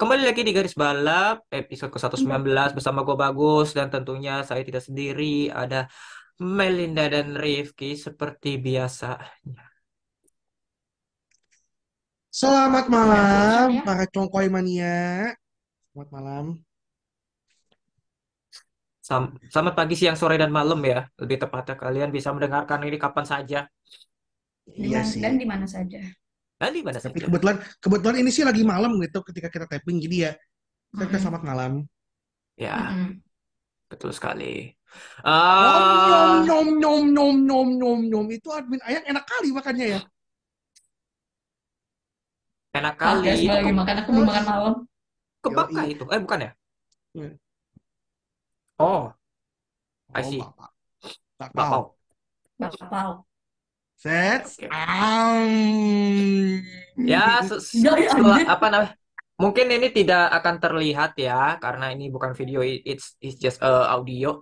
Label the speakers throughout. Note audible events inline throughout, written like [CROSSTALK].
Speaker 1: Kembali lagi di Garis Balap episode ke-119 bersama gue Bagus dan tentunya saya tidak sendiri ada Melinda dan Rifki seperti biasa.
Speaker 2: Selamat malam,
Speaker 3: ya.
Speaker 2: para congkoy mania. Selamat malam.
Speaker 1: Sam- Selamat pagi, siang, sore, dan malam ya. Lebih tepatnya kalian bisa mendengarkan ini kapan saja
Speaker 2: Iya
Speaker 3: mana-
Speaker 2: sih.
Speaker 3: dan di mana saja.
Speaker 1: Di mana
Speaker 2: Tapi kebetulan kebetulan ini sih lagi malam gitu ketika kita tapping jadi ya kita
Speaker 3: Mm-mm.
Speaker 2: selamat malam.
Speaker 1: Ya,
Speaker 3: Mm-mm.
Speaker 1: betul sekali.
Speaker 2: Nom nom
Speaker 1: Ah,
Speaker 2: nom nom nom nom nom nom itu admin ayam enak kali makannya ya.
Speaker 1: enak kali.
Speaker 3: guys,
Speaker 1: Itu
Speaker 3: lagi makan aku belum makan malam.
Speaker 1: kebaka
Speaker 2: Yoi.
Speaker 1: itu. Eh, bukan ya?
Speaker 2: Hmm.
Speaker 1: Oh, I
Speaker 2: Oh,
Speaker 1: see.
Speaker 2: bapak. Bakpao.
Speaker 1: Bakpao.
Speaker 3: Bakpao.
Speaker 2: Set. Am.
Speaker 1: Ya, [LAUGHS] se- se-
Speaker 3: ya,
Speaker 1: apa namanya? Mungkin ini tidak akan terlihat ya, karena ini bukan video, it's it's just uh, audio.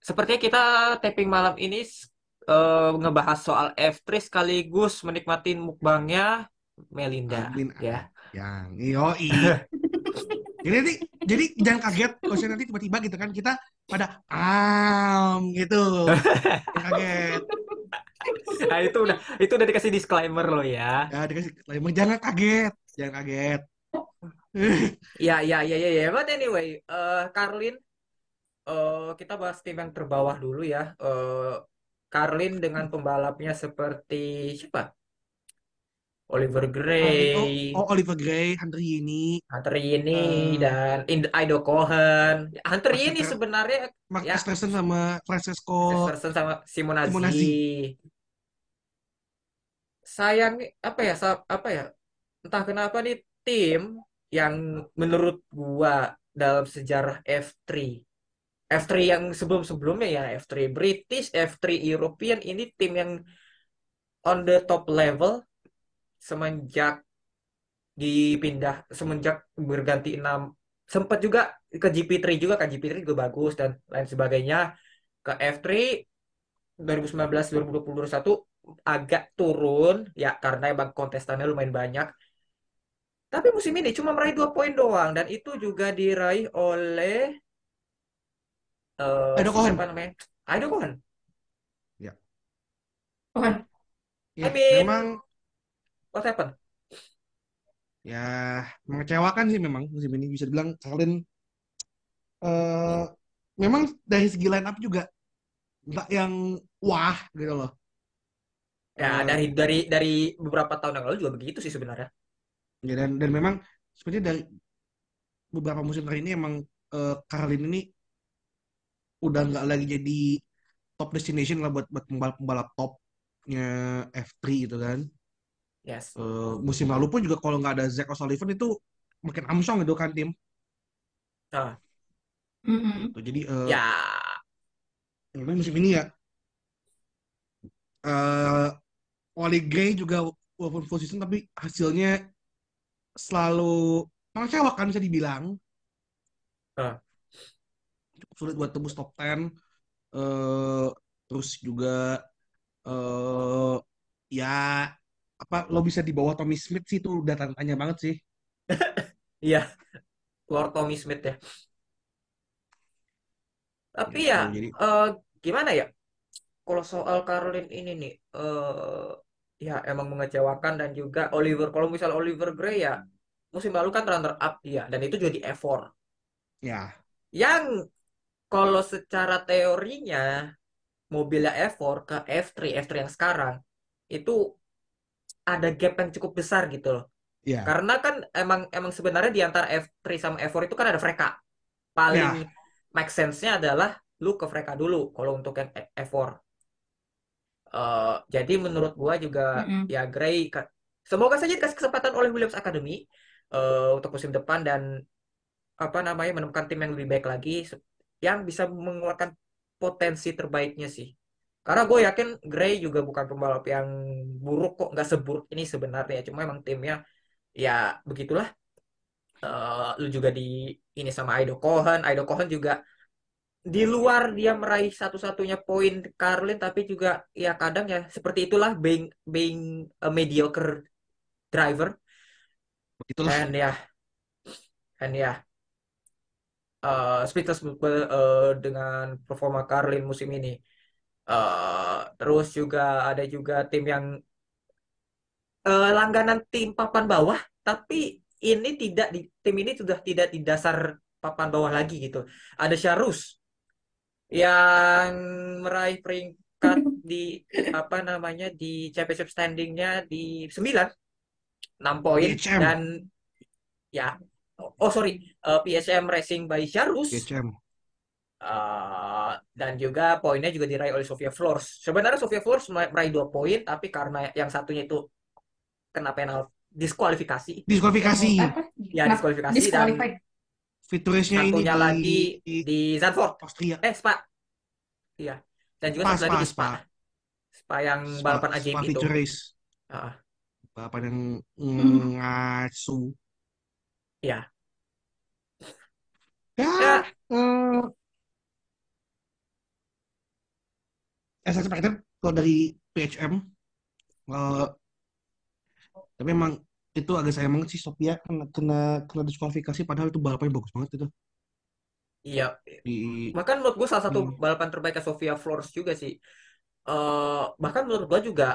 Speaker 1: Sepertinya kita taping malam ini uh, ngebahas soal F3 sekaligus menikmati mukbangnya Melinda,
Speaker 2: Admin
Speaker 1: ya.
Speaker 2: yang yoi. [LAUGHS] Jadi nanti jadi jangan kaget kalau saya nanti tiba-tiba gitu kan kita pada am gitu. [LAUGHS] Jangan kaget.
Speaker 1: Nah, [LAUGHS] itu udah itu udah dikasih disclaimer loh ya.
Speaker 2: Ya, dikasih emang jangan kaget, jangan kaget. [LAUGHS]
Speaker 1: Ya, ya, ya, ya, ya. But anyway, eh Carlin, eh kita bahas tim yang terbawah dulu ya. Eh Carlin dengan pembalapnya seperti siapa? Oliver
Speaker 2: Oh,
Speaker 1: Gray,
Speaker 2: oh, Oliver Gray, Hunter Yini,
Speaker 1: Hunter Yini,
Speaker 2: eh,
Speaker 1: dan Ido Cohen. Hunter
Speaker 2: Max
Speaker 1: Yini sebenarnya
Speaker 2: Mark
Speaker 1: ya
Speaker 2: Verstappen sama Francesco
Speaker 1: Verstappen sama Simonazi.
Speaker 2: Simonazi.
Speaker 1: Sayang apa ya? Apa ya? Entah kenapa nih tim yang menurut gua dalam sejarah F3 F3 yang sebelum-sebelumnya ya F3 British, F3 European ini tim yang on the top level semenjak dipindah semenjak berganti enam sempat juga ke GP3 juga kan GP3 juga bagus dan lain sebagainya. Ke F3 2019 2020 2021 agak turun ya karena emang kontestannya lumayan banyak. Tapi musim ini cuma meraih dua poin doang dan itu juga diraih oleh eh
Speaker 2: Ido Cohen.
Speaker 1: siapa namanya? Ido Cohen.
Speaker 2: Ya,
Speaker 3: Bukan.
Speaker 2: ya,
Speaker 1: I mean
Speaker 2: memang
Speaker 1: what happened
Speaker 2: ya mengecewakan sih memang musim ini bisa dibilang kalian eh memang dari segi line up juga nggak yang wah gitu loh.
Speaker 1: ya
Speaker 2: Eh,
Speaker 1: dari dari dari beberapa tahun yang lalu juga begitu sih sebenarnya
Speaker 2: ya, dan dan memang sepertinya dari beberapa musim terakhir ini emang eh, Karlin ini udah nggak lagi jadi top destination lah buat buat pembalap-pembalap topnya F3 gitu kan.
Speaker 1: Yes.
Speaker 2: Eh, musim lalu pun juga kalau nggak ada Zach O'Sullivan itu makin amsong gitu kan tim.
Speaker 1: nah
Speaker 3: Mm-mm.
Speaker 2: Tuh, jadi eh,
Speaker 1: ya.
Speaker 2: memang musim ini ya. Eh Wally Gray juga walaupun full season tapi hasilnya selalu mengecewakan bisa dibilang.
Speaker 1: Eh,
Speaker 2: cukup sulit buat tembus top 10 eh terus juga eh ya apa lo bisa di bawah Tommy Smith sih? Itu udah tanya banget sih. [LAUGHS]
Speaker 1: Iya. Lord Tommy Smith ya. Tapi
Speaker 2: gitu
Speaker 1: ya
Speaker 2: jadi
Speaker 1: eh, gimana ya? Kalau soal Caroline ini nih eh ya emang mengecewakan dan juga Oliver kalau misal Oliver Gray ya musim lalu kan runner up dia dan itu juga di F4
Speaker 2: ya
Speaker 1: yang kalau secara teorinya mobilnya F4 ke F3 F3 yang sekarang itu ada gap yang cukup besar gitu loh
Speaker 2: Ya.
Speaker 1: Karena kan emang emang sebenarnya di antara F3 sama F4 itu kan ada Freka. Paling
Speaker 2: Ya.
Speaker 1: make sense-nya adalah lu ke Freka dulu kalau untuk yang F4. Eh, jadi menurut gua juga
Speaker 3: Mm-mm.
Speaker 1: ya Gray semoga saja dikasih kesempatan oleh Williams Academy eh, untuk musim depan dan apa namanya menemukan tim yang lebih baik lagi yang bisa mengeluarkan potensi terbaiknya sih. Karena gue yakin Gray juga bukan pembalap yang buruk kok, nggak seburuk ini sebenarnya. Cuma emang timnya ya begitulah. Eh, lu juga di ini sama Aido Cohen, Aido Cohen juga di luar dia meraih satu-satunya poin Carlin tapi juga ya kadang ya seperti itulah being being a mediocre driver
Speaker 2: Begitulah.
Speaker 1: and ya and ya uh, speechless uh, dengan performa Carlin musim ini Uh, terus juga ada juga tim yang uh, langganan tim papan bawah tapi ini tidak di tim ini sudah tidak di dasar papan bawah lagi gitu. Ada Syarus yang meraih peringkat [LAUGHS] di apa namanya di championship standingnya di 9 6 poin dan ya oh sorry uh, PSM Racing by Syarus. Uh, dan juga poinnya juga diraih oleh Sofia Flores. Sebenarnya Sofia Flores meraih dua poin, tapi karena yang satunya itu kena penal diskualifikasi,
Speaker 2: Diskualifikasi. [LAUGHS]
Speaker 1: Ya
Speaker 3: Kenapa?
Speaker 1: diskualifikasi dan.
Speaker 2: Fiturisnya ini
Speaker 1: satunya
Speaker 2: di,
Speaker 1: lagi
Speaker 2: di
Speaker 1: di Zandvoort,
Speaker 2: Austria.
Speaker 1: eh Spa, iya, dan juga
Speaker 2: Spa,
Speaker 1: satu lagi
Speaker 2: Spa,
Speaker 1: di Spa,
Speaker 2: Spa.
Speaker 1: Yang
Speaker 2: Spa,
Speaker 1: balapan ajaib
Speaker 2: Spa
Speaker 1: itu.
Speaker 2: Race.
Speaker 1: Ah,
Speaker 2: Balapan yang
Speaker 3: Hmm.
Speaker 2: ngasu.
Speaker 1: ya,
Speaker 2: Ya,
Speaker 1: ya,
Speaker 2: eh, as expected kalau dari PHM. eh, tapi memang itu agak sayang banget sih Sophia kena kena kena diskualifikasi padahal itu balapannya bagus banget itu
Speaker 1: iya.
Speaker 2: di
Speaker 1: Bahkan menurut gue salah satu
Speaker 2: Hmm.
Speaker 1: balapan terbaik Sofia Flores juga sih. Eh bahkan menurut gue juga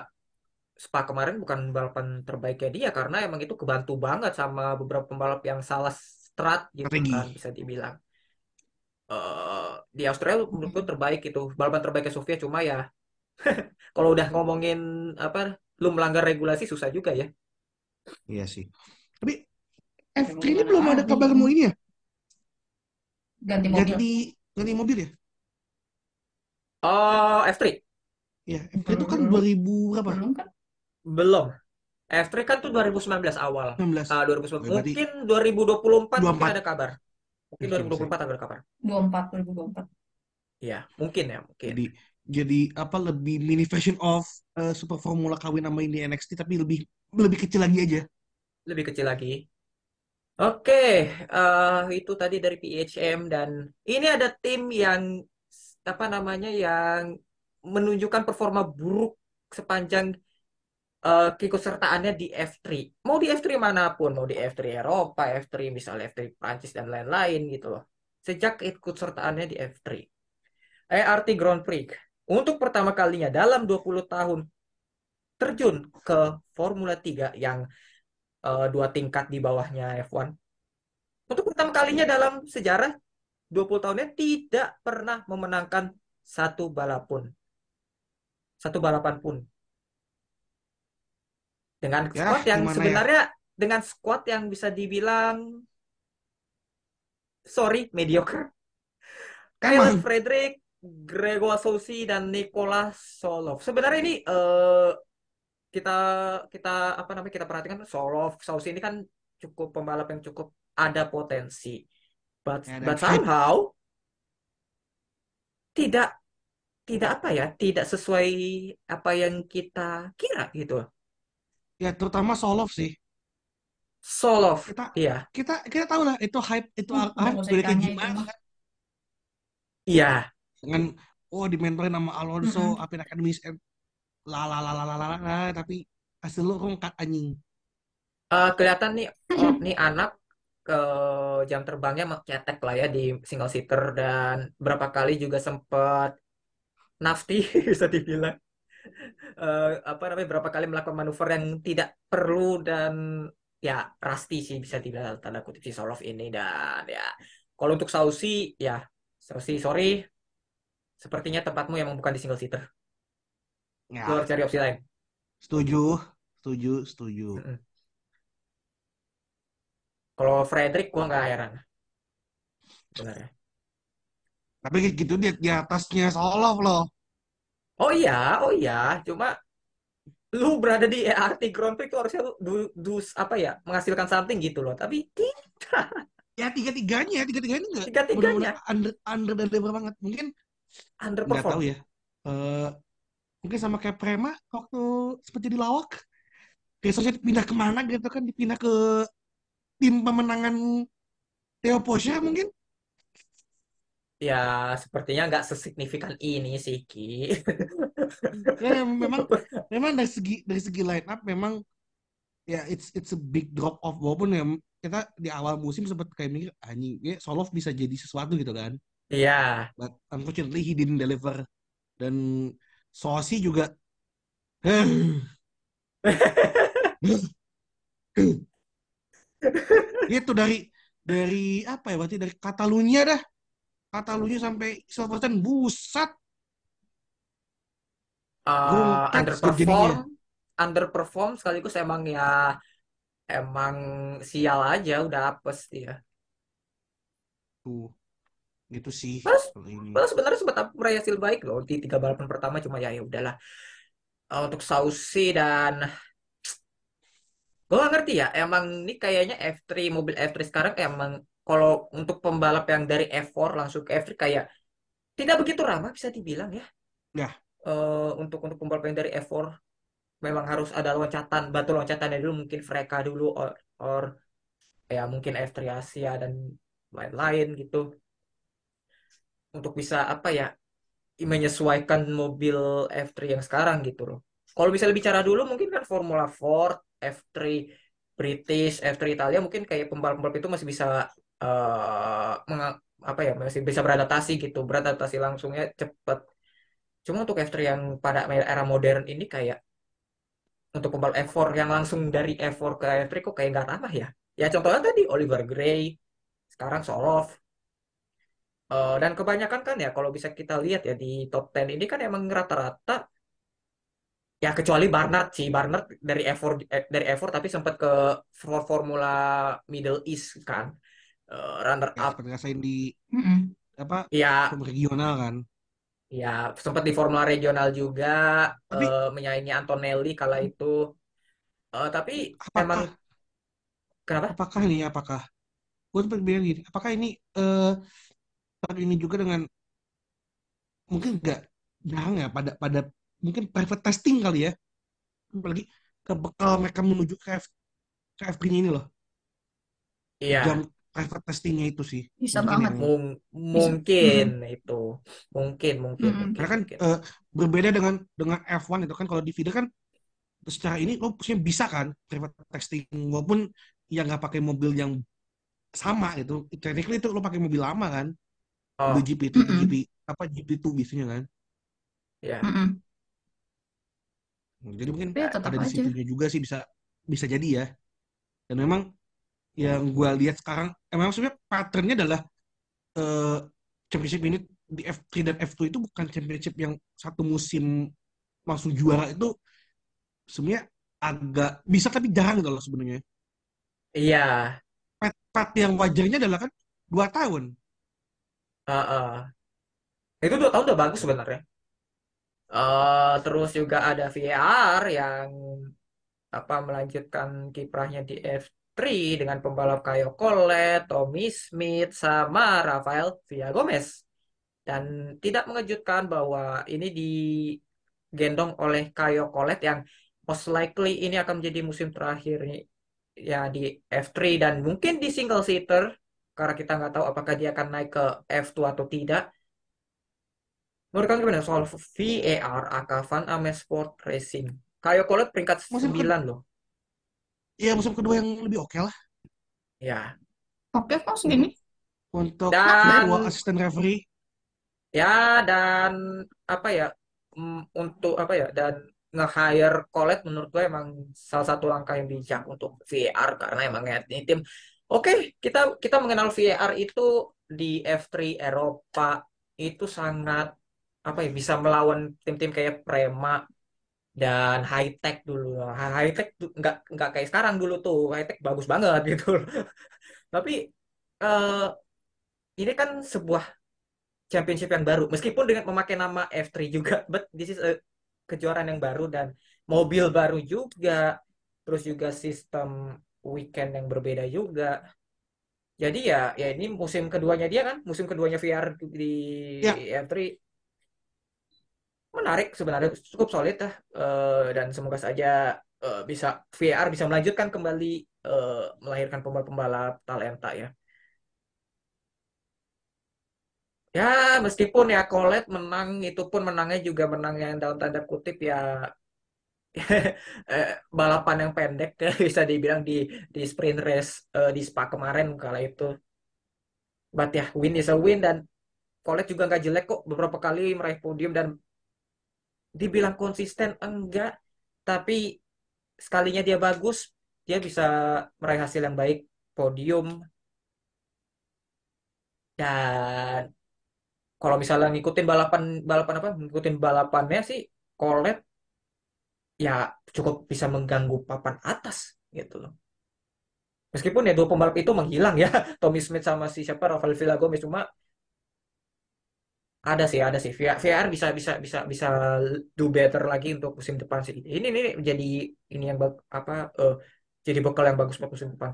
Speaker 1: Spa kemarin bukan balapan terbaiknya dia karena emang itu kebantu banget sama beberapa pembalap yang salah strat gitu
Speaker 2: Strategi.
Speaker 1: kan bisa dibilang. Eh di Australia menurut gue terbaik itu balapan terbaiknya Sofia cuma ya [LAUGHS] kalau udah ngomongin apa lu melanggar regulasi susah juga ya.
Speaker 2: iya sih tapi F3
Speaker 3: Ya,
Speaker 2: ini
Speaker 3: gimana
Speaker 2: belum ada kabar mau ini ya
Speaker 3: Ganti mobil.
Speaker 2: ganti ganti mobil ya
Speaker 1: Oh F3
Speaker 2: ya F3 itu kan
Speaker 3: Belum.
Speaker 2: 2000 berapa
Speaker 3: Belum kan?
Speaker 1: belum. F3 kan tuh 2019 awal.
Speaker 2: 19
Speaker 1: Ah 2019
Speaker 2: Berarti
Speaker 1: mungkin 2024 mungkin
Speaker 2: 24.
Speaker 1: ada kabar. Mungkin
Speaker 2: Mungkin,
Speaker 1: 2024 ada kabar.
Speaker 3: 24, 2024.
Speaker 1: Iya, mungkin ya, mungkin.
Speaker 2: jadi jadi apa lebih mini version of eh, Super Formula kawin nama ini NXT tapi lebih lebih kecil lagi aja
Speaker 1: lebih kecil lagi. Oke, eh, itu tadi dari PHM dan ini ada tim yang apa namanya yang menunjukkan performa buruk sepanjang eh, keikutsertaannya di F3. Mau di F3 mana pun, mau di F3 Eropa, F3 misalnya F3 Prancis dan lain-lain gitu loh. Sejak keikutsertaannya di F3. ERT Grand Prix untuk pertama kalinya dalam 20 tahun terjun ke Formula 3 yang eh, dua tingkat di bawahnya F1. Untuk pertama kalinya dalam sejarah 20 tahunnya tidak pernah memenangkan satu balap pun. Satu balapan pun. Dengan
Speaker 2: Ya,
Speaker 1: squad yang
Speaker 2: ya?
Speaker 1: sebenarnya dengan squad yang bisa dibilang sorry, mediocre. [LAUGHS] Kyle
Speaker 2: Emang.
Speaker 1: Frederick, Gregor Sousi dan Nicolas Solov. Sebenarnya ini eh, kita kita apa namanya kita perhatikan Solov, Sousi ini kan cukup pembalap yang cukup ada potensi. But
Speaker 2: Ya, dan
Speaker 1: but somehow tidak tidak apa ya, tidak sesuai apa yang kita kira gitu.
Speaker 2: Ya terutama Solov sih.
Speaker 1: Solov,
Speaker 2: kita
Speaker 1: iya,
Speaker 2: kita kita tahu lah itu hype itu
Speaker 3: Hmm,
Speaker 2: hype
Speaker 3: itu
Speaker 2: gimana? kan
Speaker 1: iya,
Speaker 2: dengan oh dimentorin sama Alonso
Speaker 3: Mm-mm.
Speaker 2: Alpine Academy eh, la la la la la la tapi hasil lu rongkat anjing.
Speaker 1: Eh, kelihatan nih, [LAUGHS] oh, nih anak ke jam terbangnya cetek lah ya di single seater dan berapa kali juga sempat nafty [LAUGHS] bisa dibilang. Eh, apa namanya berapa kali melakukan manuver yang tidak perlu dan ya rusty sih bisa dibilang tanda kutip si Solov ini dan ya kalau untuk Sausi ya Sausi sorry sepertinya tempatmu emang bukan di single seater. Lu
Speaker 2: ya
Speaker 1: harus cari opsi lain.
Speaker 2: setuju setuju setuju.
Speaker 1: Kalau Frederick gua nggak heran sebenarnya.
Speaker 2: Tapi kayak gitu dia di atasnya Solof loh.
Speaker 1: Oh iya, oh iya. Cuma lu berada di ERT Grand Prix itu harusnya lu do, do apa ya menghasilkan something gitu loh. Tapi tidak.
Speaker 2: Ya tiga-tiganya, tiga-tiganya nggak
Speaker 1: Tiga-tiganya
Speaker 2: under under dan lebar banget. Mungkin nggak tahu
Speaker 1: underperform.
Speaker 2: ya. Eh mungkin sama kayak Prema waktu sempat jadi lawak. Besoknya pindah ke mana gitu kan, dipindah ke tim pemenangan Theo Posya mungkin.
Speaker 1: Ya, sepertinya nggak sesignifikan ini sih, Ki. [LAUGHS]
Speaker 2: Ya memang memang dari segi dari segi line up memang ya it's it's a big drop off walaupun ya kita di awal musim sempat kayak mikir anjing ya Solof bisa jadi sesuatu gitu kan.
Speaker 1: Iya.
Speaker 2: But unfortunately he didn't deliver dan Sosi juga [LAUGHS] itu dari dari apa ya berarti dari Catalunya dah Catalunya sampai Silverstone buset
Speaker 1: Uh, underperform, underperform sekaligus emang ya emang sial aja udah apes dia.
Speaker 2: tuh gitu sih
Speaker 1: Terus, Padahal sebenarnya sempat meraih hasil baik loh di tiga balapan pertama cuma ya ya udahlah. Uh, untuk Sausi dan [TSK] gue gak ngerti ya emang ini kayaknya F3 mobil F3 sekarang emang kalau untuk pembalap yang dari F4 langsung ke F3 kayak tidak begitu ramah bisa dibilang ya.
Speaker 2: Ya.
Speaker 1: Eh, untuk untuk pembalap yang dari F4 memang harus ada loncatan batu loncatannya dulu mungkin mereka dulu or, or ya mungkin F3 Asia dan lain-lain gitu untuk bisa apa ya menyesuaikan mobil F3 yang sekarang gitu loh. Kalau misalnya bicara dulu mungkin kan Formula Ford, F3 British, F3 Italia mungkin kayak pembalap-pembalap itu masih bisa menga- apa ya masih bisa beradaptasi gitu, beradaptasi langsungnya cepat. Cuma untuk F3 yang pada era modern ini kayak untuk pembalap F4 yang langsung dari F4 ke F3 kok kayak nggak ramah ya. Ya contohnya tadi Oliver Gray, sekarang Soloff. Eh, dan kebanyakan kan ya kalau bisa kita lihat ya di top 10 ini kan emang rata-rata ya kecuali Barnard sih Barnard dari F4 eh, dari F4 tapi sempat ke for- Formula Middle East kan Eh, runner
Speaker 2: ya
Speaker 1: up.
Speaker 2: seperti rasain di
Speaker 3: Mm-mm.
Speaker 2: apa
Speaker 1: ya
Speaker 2: regional kan?
Speaker 1: Ya sempat di Formula regional juga
Speaker 2: Tapi-
Speaker 1: eh, menyaingi Antonelli kala itu. Eh, tapi emang
Speaker 2: apakah
Speaker 1: kenapa?
Speaker 2: apakah ini apakah? Gue sempat bilang gini apakah ini eh tahun ini juga dengan mungkin nggak jarang ya pada pada mungkin private testing kali ya. Apalagi ke bekal mereka menuju ke F ke F3 ini loh.
Speaker 1: Iya.
Speaker 2: Jam private testingnya itu sih
Speaker 3: Bisa
Speaker 2: Mungkin
Speaker 3: banget.
Speaker 2: yang-
Speaker 1: mung- mungkin itu mungkin mungkin
Speaker 3: Mm-mm.
Speaker 1: mungkin
Speaker 2: karena kan
Speaker 1: mungkin.
Speaker 2: eh, berbeda dengan dengan F1 itu kan kalau di feeder kan secara ini lo maksudnya bisa kan private testing walaupun ya nggak pakai mobil yang sama gitu technically itu lo pakai mobil lama kan
Speaker 1: oh
Speaker 2: mobil GP itu
Speaker 3: Mm-mm.
Speaker 2: GP apa GP2 biasanya kan
Speaker 1: ya
Speaker 3: Mm-mm.
Speaker 2: jadi mungkin
Speaker 3: ya
Speaker 2: ada di situnya juga sih bisa bisa jadi ya dan memang yang gue lihat sekarang emang sebenarnya patternnya adalah eh, championship ini di F3 dan F2 itu bukan championship yang satu musim langsung juara itu sebenarnya agak bisa tapi jarang gitu loh sebenarnya
Speaker 1: iya
Speaker 2: pat, pat yang wajarnya adalah kan dua tahun
Speaker 1: Heeh. Itu dua tahun udah bagus sebenarnya. Eh terus juga ada VAR yang apa melanjutkan kiprahnya di F3 dengan pembalap Caio Collet, Tommy Smith, sama Rafael Villa Gomez. Dan tidak mengejutkan bahwa ini digendong oleh Caio Collet yang most likely ini akan menjadi musim terakhir ya di F3 dan mungkin di single seater karena kita nggak tahu apakah dia akan naik ke F2 atau tidak. Menurut kamu gimana soal VAR Akavan Sport Racing? Caio Collet peringkat
Speaker 2: Musim
Speaker 1: 9 loh.
Speaker 2: Ya musim kedua yang lebih oke lah
Speaker 1: Ya.
Speaker 3: Oke kok segini.
Speaker 2: untuk
Speaker 1: Dan-
Speaker 2: ketua asisten referee
Speaker 1: Ya dan apa ya mm, untuk apa ya dan nge-hire Colette menurut gue emang salah satu langkah yang bijak untuk VAR karena emang ya, ini tim oke kita kita mengenal VAR itu di F3 Eropa itu sangat apa ya bisa melawan tim-tim kayak Prema dan high tech dulu. High tech nggak nggak kayak sekarang dulu tuh. High tech bagus banget [LAUGHS] gitu. Tapi eh, ini kan sebuah championship yang baru. Meskipun dengan memakai nama F3 juga, [LAUGHS] but this is a kejuaraan yang baru dan mobil baru juga. Terus juga sistem weekend yang berbeda juga. Jadi ya ya ini musim keduanya dia kan, musim keduanya VR di
Speaker 2: Ya.
Speaker 1: F3 menarik sebenarnya cukup solid lah Eh, dan semoga saja eh, bisa VR bisa melanjutkan kembali eh, melahirkan pembalap-pembalap talenta ya. Ya, meskipun ya Colette menang, itu pun menangnya juga menang yang dalam tanda kutip ya [LAUGHS] balapan yang pendek ya [LAUGHS] bisa dibilang di di sprint race di Spa kemarin kala itu. But ya win is a win dan Colette juga nggak jelek kok beberapa kali meraih podium dan dibilang konsisten enggak, tapi sekalinya dia bagus, dia bisa meraih hasil yang baik podium dan kalau misalnya ngikutin balapan balapan apa ngikutin balapannya sih Colette ya cukup bisa mengganggu papan atas gitu loh. Meskipun ya dua pembalap itu menghilang ya, [LAUGHS] Tommy Smith sama si siapa Rafael Villagomez cuma ada sih ada sih VR, VR bisa bisa bisa bisa do better lagi untuk musim depan sih. Ini ini jadi ini yang apa eh, jadi bekal yang bagus buat musim depan.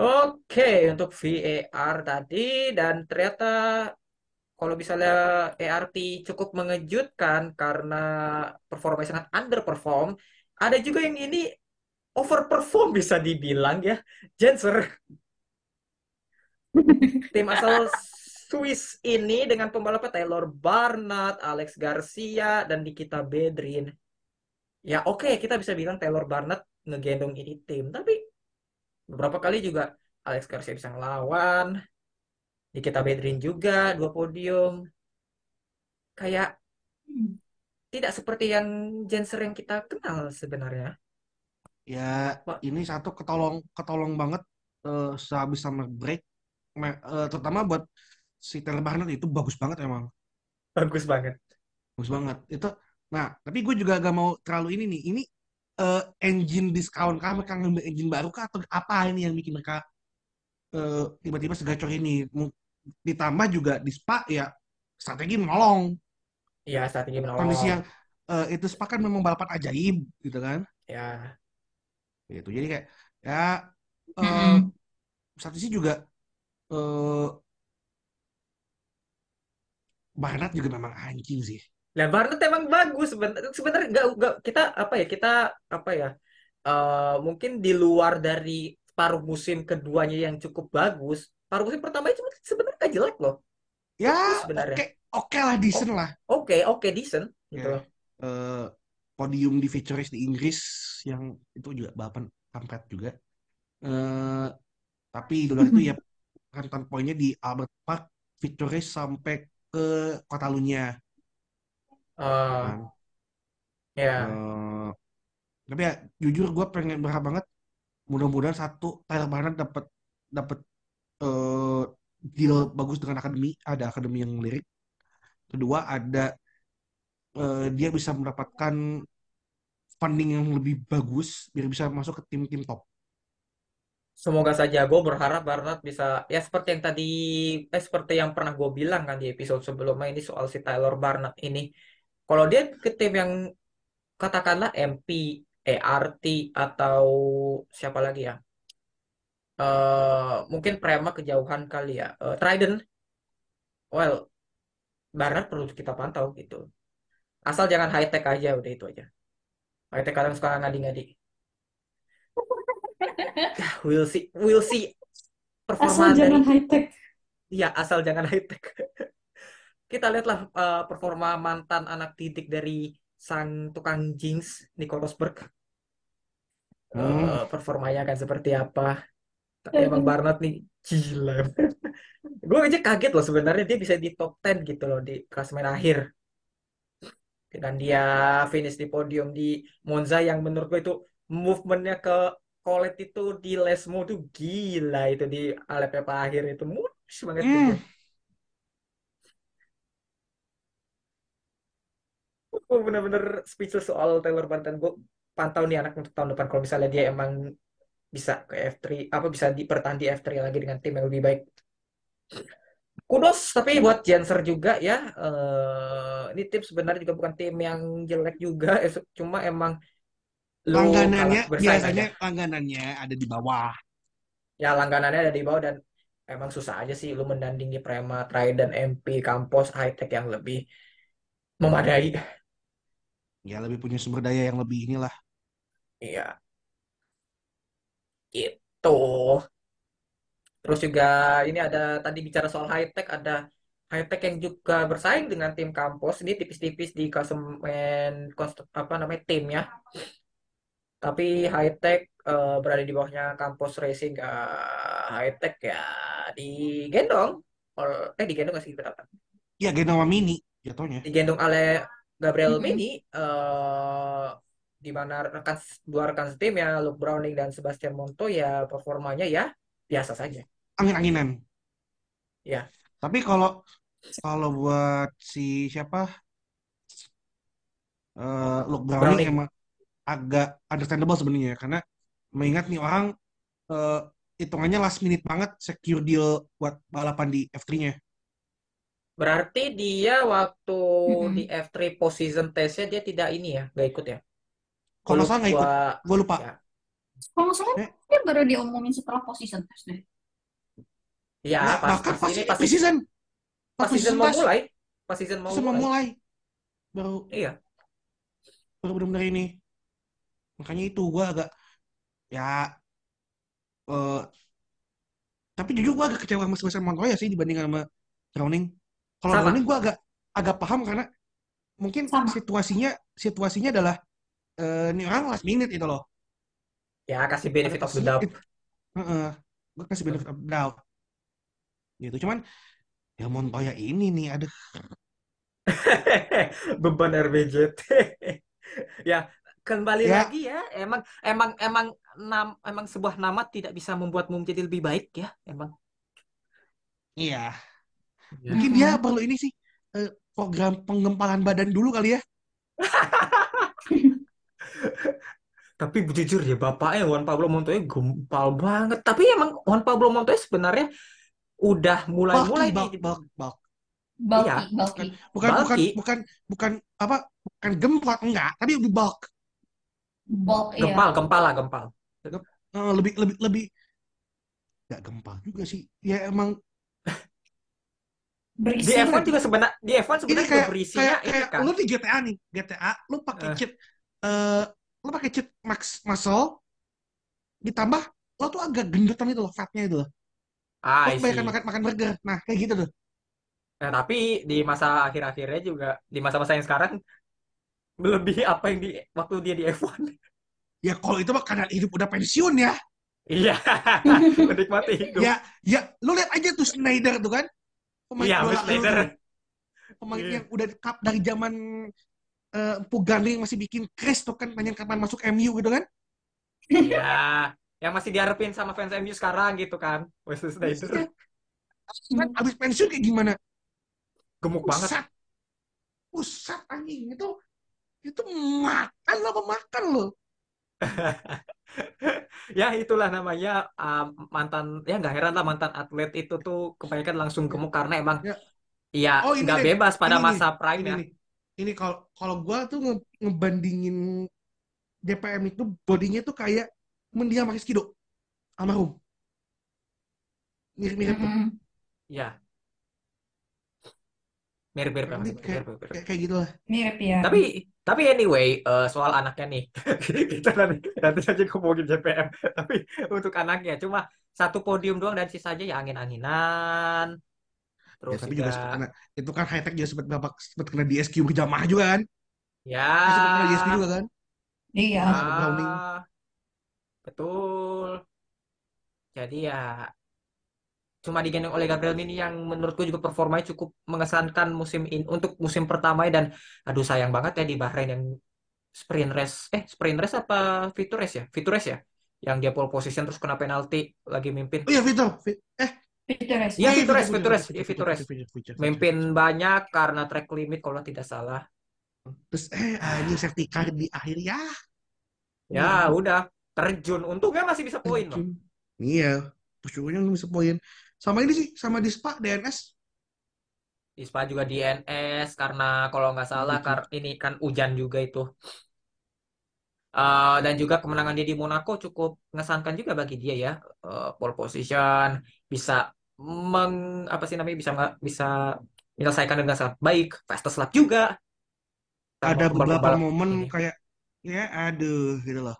Speaker 1: Oke, untuk VAR tadi dan ternyata kalau misalnya ERT cukup mengejutkan karena performanya sangat underperform, ada juga yang ini overperform bisa dibilang ya. Jenser, [LAUGHS] tim asal Swiss ini dengan pembalapnya Taylor Barnard, Alex Garcia, dan Nikita Bedrin. Ya oke, kita bisa bilang Taylor Barnard ngegendong ini tim, tapi beberapa kali juga Alex Garcia bisa ngelawan, Nikita Bedrin juga dua podium. Kayak
Speaker 3: Hmm.
Speaker 1: tidak seperti yang Jenser yang kita kenal sebenarnya.
Speaker 2: Ya,
Speaker 1: Pak.
Speaker 2: ini satu ketolong ketolong banget eh, sehabis summer break. Me- eh, terutama buat si Taylor Barnett itu bagus banget emang.
Speaker 1: Bagus banget.
Speaker 2: Bagus banget. Itu nah, tapi gue juga gak mau terlalu ini nih. Ini eh, engine discount kah mereka ngambil engine baru kah atau apa ini yang bikin mereka eh, tiba-tiba segacor ini? Ditambah juga di Spa ya strategi menolong.
Speaker 1: Ya, strategi menolong.
Speaker 2: Kondisi yang eh, itu Spa kan memang balapan ajaib gitu kan.
Speaker 1: Ya,
Speaker 2: Gitu. Jadi kayak ya [CLEARS THROAT] eh
Speaker 3: Mm-mm.
Speaker 2: satu sisi juga eh Barnett juga memang anjing sih.
Speaker 1: dan Barnett emang bagus sebenarnya. Sebenarnya nggak nggak kita apa ya kita apa ya eh, mungkin di luar dari paruh musim keduanya yang cukup bagus. Paruh musim pertama itu sebenarnya nggak jelek loh.
Speaker 2: Ya
Speaker 1: Bagus
Speaker 2: oke
Speaker 1: sebenarnya.
Speaker 2: oke lah decent lah.
Speaker 1: Oke, oke, decent gitu
Speaker 2: Ya.
Speaker 1: loh.
Speaker 2: Eh, podium di race di Inggris yang itu juga balapan kampret juga. Eh, tapi di luar itu ya [LAUGHS] rentan poinnya di Albert Park race sampai ke Catalunya
Speaker 1: Eh,
Speaker 2: kan.
Speaker 1: ya,
Speaker 2: Eh, tapi ya jujur gue pengen berharap banget mudah-mudahan satu Tyler Barnett dapat dapat eh, deal bagus dengan akademi ada akademi yang lirik. Kedua ada eh, dia bisa mendapatkan funding yang lebih bagus biar bisa masuk ke tim-tim top
Speaker 1: semoga saja gue berharap Barnett bisa ya seperti yang tadi eh seperti yang pernah gue bilang kan di episode sebelumnya ini soal si Tyler Barnett ini. Kalau dia ke tim yang katakanlah MP, ERT atau siapa lagi ya? Eh mungkin Prema kejauhan kali ya. Eh, Trident, well, Barnett perlu kita pantau gitu. Asal jangan high tech aja, udah itu aja. High tech kadang suka ngadi-ngadi. Ya, [LAUGHS] we'll see, we'll see performa
Speaker 3: Asal jangan
Speaker 1: dari
Speaker 3: high tech.
Speaker 1: Iya, asal jangan high tech. [LAUGHS] Kita lihatlah eh, performa mantan anak didik dari sang tukang jinx Nico Rosberg.
Speaker 2: Hmm.
Speaker 1: Eh, performanya akan seperti apa? Tapi emang Barnett nih gila. [LAUGHS] Gue aja kaget loh sebenarnya dia bisa di top 10 gitu loh di klasemen akhir. Dan dia finish di podium di Monza yang menurut gue itu movementnya ke Colette itu di Lesmo tuh gila itu di lap akhir itu mulus banget
Speaker 2: Hmm.
Speaker 1: gitu. gue bener-bener speechless soal Taylor Bantan. Gue pantau nih anak untuk tahun depan kalau misalnya dia emang bisa ke F3 apa bisa di bertahan di F3 lagi dengan tim yang lebih baik. Kudos tapi buat Janser juga ya. Eh, ini tim sebenarnya juga bukan tim yang jelek juga, eh, cuma emang lu
Speaker 2: Langganannya biasanya
Speaker 1: aja.
Speaker 2: langganannya ada di bawah.
Speaker 1: Ya langganannya ada di bawah dan emang susah aja sih lu mendandingi Prema, Trident, MP, Campos, High Tech yang lebih memadai.
Speaker 2: Ya lebih punya sumber daya yang lebih inilah.
Speaker 1: Iya, itu. Terus juga ini ada tadi bicara soal high tech, ada high tech yang juga bersaing dengan tim kampus ini tipis-tipis di konst- apa namanya timnya. Tapi high tech eh, berada di bawahnya kampus racing eh, high tech ya digendong. Ol- eh digendong nggak sih berapa?
Speaker 2: Ya Genoa Mini jatuhnya.
Speaker 1: Digendong oleh Gabriel
Speaker 3: Mhm.
Speaker 1: Mini eh di mana rekan dua rekan setim ya Luke Browning dan Sebastian Montoya ya performanya ya biasa saja.
Speaker 2: Angin-anginan.
Speaker 1: Ya.
Speaker 2: Tapi kalau kalau buat si siapa eh Luke Browning
Speaker 1: Browning.
Speaker 2: emang agak understandable sebenarnya karena mengingat nih orang eh, hitungannya last minute banget secure deal buat balapan di F3-nya.
Speaker 1: Berarti dia waktu
Speaker 3: Mm-mm.
Speaker 1: di F3 post season testnya dia tidak ini ya, nggak ikut ya?
Speaker 2: Kalau nggak salah nggak ikut,
Speaker 1: Gua-
Speaker 2: gue lupa.
Speaker 1: Ya.
Speaker 3: Kalau nggak salah
Speaker 2: Eh.
Speaker 3: dia baru diomongin setelah position test deh.
Speaker 1: Ya,
Speaker 2: Nah,
Speaker 1: pas,
Speaker 2: bahkan
Speaker 1: pas
Speaker 2: pas
Speaker 1: ini pas,
Speaker 2: pre-season,
Speaker 1: pas
Speaker 2: pas
Speaker 1: season
Speaker 2: pre-season
Speaker 1: mau mulai, pas season mau
Speaker 2: season mau
Speaker 1: mulai.
Speaker 2: mulai baru
Speaker 1: Iya.
Speaker 2: baru benar-benar ini. Makanya itu gue agak ya eh tapi jujur gue agak kecewa sama Sebastian Montoya sih dibandingkan sama Browning. Kalau. Browning gue agak agak paham karena mungkin
Speaker 3: Sama.
Speaker 2: situasinya situasinya adalah eh ini orang last minute itu loh.
Speaker 1: Ya, kasih benefit of the doubt.
Speaker 2: Heeh. gue kasih benefit of the doubt. Gitu. Cuman ya Montoya ini nih aduh [LAUGHS]
Speaker 1: Beban RBJT. [LAUGHS] Ya, kembali
Speaker 2: Ya.
Speaker 1: lagi ya. Emang emang emang nam, emang sebuah nama tidak bisa membuatmu menjadi lebih baik ya, emang.
Speaker 2: iya.
Speaker 1: Ya.
Speaker 2: Mungkin dia perlu ini sih eh, program penggempalan badan dulu kali ya. [LAUGHS]
Speaker 1: Tapi jujur ya, bapaknya Juan Pablo Montoya gempal banget. Tapi emang Juan Pablo Montoya sebenarnya udah
Speaker 2: Bulky,
Speaker 1: mulai-mulai
Speaker 2: bulk,
Speaker 1: di
Speaker 2: bulk, bulk.
Speaker 3: Bulky,
Speaker 1: Iya.
Speaker 3: bulky.
Speaker 2: Bukan bukan
Speaker 1: Bulky.
Speaker 2: bukan bukan apa bukan gemplot enggak, tapi lebih bulk.
Speaker 3: Bulk, iya.
Speaker 1: gempal, gempal lah, gempal.
Speaker 2: Eh, lebih lebih lebih nggak gempal juga sih. Ya emang [LAUGHS]
Speaker 3: Berisi.
Speaker 1: Di F1 juga sebenarnya di F1
Speaker 2: ini
Speaker 1: sebenarnya
Speaker 2: kayak
Speaker 1: berisinya
Speaker 2: kayak kayak
Speaker 1: kan.
Speaker 2: lu di GTA nih, GTA lu pakai
Speaker 1: Eh.
Speaker 2: cheat eh lu pakai cheat max muscle ditambah lo tuh agak gendutan itu loh, fatnya itu loh.
Speaker 1: Ah,
Speaker 2: Lo kebanyakan makan makan burger. Nah, kayak gitu tuh.
Speaker 1: Nah, tapi di masa akhir-akhirnya juga di masa-masa yang sekarang melebihi apa yang di waktu dia di F1. [LAUGHS]
Speaker 2: Ya kalau itu mah karena hidup udah pensiun ya.
Speaker 1: Iya, [LAUGHS] menikmati hidup.
Speaker 2: Ya, ya lu lihat aja tuh Snyder tuh kan. Pemain
Speaker 1: Iya,
Speaker 2: bola tuh. Pemain
Speaker 1: Iya.
Speaker 2: yang udah cup dari zaman eh Empu Gandhi masih bikin crash tuh kan tanya kapan masuk MU gitu kan.
Speaker 1: Iya, yang masih diharapin sama fans MU sekarang gitu kan. Wesley Sneijder
Speaker 2: Kan abis pensiun kayak gimana?
Speaker 1: gemuk banget.
Speaker 2: Pusat. Pusat anjing itu itu makan apa makan lo? [LAUGHS]
Speaker 1: Ya itulah namanya um, mantan ya nggak heran lah mantan atlet itu tuh kebanyakan langsung gemuk karena emang
Speaker 2: Ya.
Speaker 1: ya
Speaker 2: Oh, ini
Speaker 1: nggak bebas pada
Speaker 2: ini
Speaker 1: masa
Speaker 2: Ini
Speaker 1: prime-nya.
Speaker 2: nih. Ini kalau kalau gua tuh nge- ngebandingin DPM itu bodinya tuh kayak mendiam Mas Kido almarhum. Mirip-mirip.
Speaker 3: Mm-mm.
Speaker 1: Ya. Mirip,
Speaker 2: kayak,
Speaker 1: mirip, mirip.
Speaker 2: kayak, kayak gitu lah.
Speaker 3: Mirip ya.
Speaker 1: Tapi tapi anyway eh, soal anaknya nih [LAUGHS] kita nanti nanti saja ngomongin JPM [LAUGHS] tapi untuk anaknya cuma satu podium doang dan sisanya ya angin-anginan
Speaker 2: Ya,
Speaker 1: terus
Speaker 2: tapi juga
Speaker 1: juga
Speaker 2: sempat kena, itu kan high tech juga sempat babak sempat kena di SQ berjamaah juga kan?
Speaker 1: ya
Speaker 2: Ya, sempat kena di SQ juga kan?
Speaker 3: Iya.
Speaker 2: Ah. Browning.
Speaker 1: ah, betul jadi ya cuma digendong oleh Gabriel Mini yang menurutku juga performanya cukup mengesankan musim ini untuk musim pertama dan aduh sayang banget ya di Bahrain yang sprint race eh sprint race apa fitur race ya fitur race ya yang dia pole position terus kena penalti lagi mimpin
Speaker 2: Oh iya Vi- eh
Speaker 3: Pinterest.
Speaker 1: Iya, Vitores.
Speaker 2: Vito, Vito, Vito, Vito,
Speaker 1: mimpin banyak karena track limit kalau tidak salah
Speaker 2: Terus eh anjing safety car di akhir ya.
Speaker 1: Ya udah terjun. Untungnya masih bisa poin loh.
Speaker 2: Iya, percuma bisa poin. Sama ini sih, sama di Spa DNS.
Speaker 1: Di Spa juga di NS karena kalau nggak salah
Speaker 2: Gitu.
Speaker 1: kar ini kan hujan juga itu. Eh, dan juga kemenangan dia di Monaco cukup mengesankan juga bagi dia ya. Eh, pole position bisa meng apa sih namanya bisa nggak bisa menyelesaikan dengan sangat baik. Fastest lap juga. Sama
Speaker 2: Ada beberapa momen
Speaker 1: ini.
Speaker 2: kayak ya aduh gitu loh.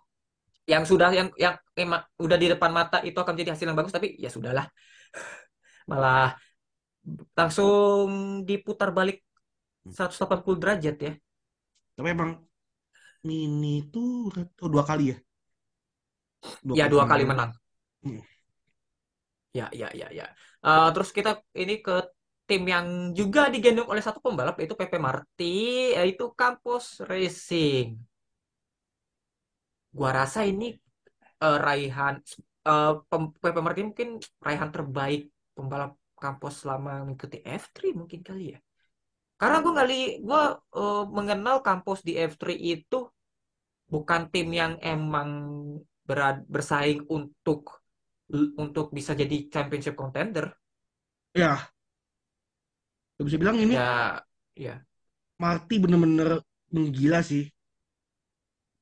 Speaker 1: yang sudah yang yang emang udah di depan mata itu akan jadi hasil yang bagus tapi ya sudahlah malah langsung diputar balik 180 derajat ya.
Speaker 2: Tapi emang Mini itu oh, dua kali ya?
Speaker 1: ya dua kali menang.
Speaker 2: Hmm.
Speaker 1: ya ya ya ya. Eh, terus kita ini ke tim yang juga digendong oleh satu pembalap yaitu Pepe Marti yaitu Campos Racing. Gua rasa ini eh, raihan eh, pem- Marti mungkin raihan terbaik pembalap Campos selama mengikuti F3 mungkin kali ya Karena gue nggak li, gue eh, mengenal kampus di F3 itu bukan tim yang emang berad, bersaing untuk untuk bisa jadi championship contender.
Speaker 2: Ya. Gak bisa bilang ini
Speaker 1: Ya, ya.
Speaker 2: Marty bener-bener menggila sih.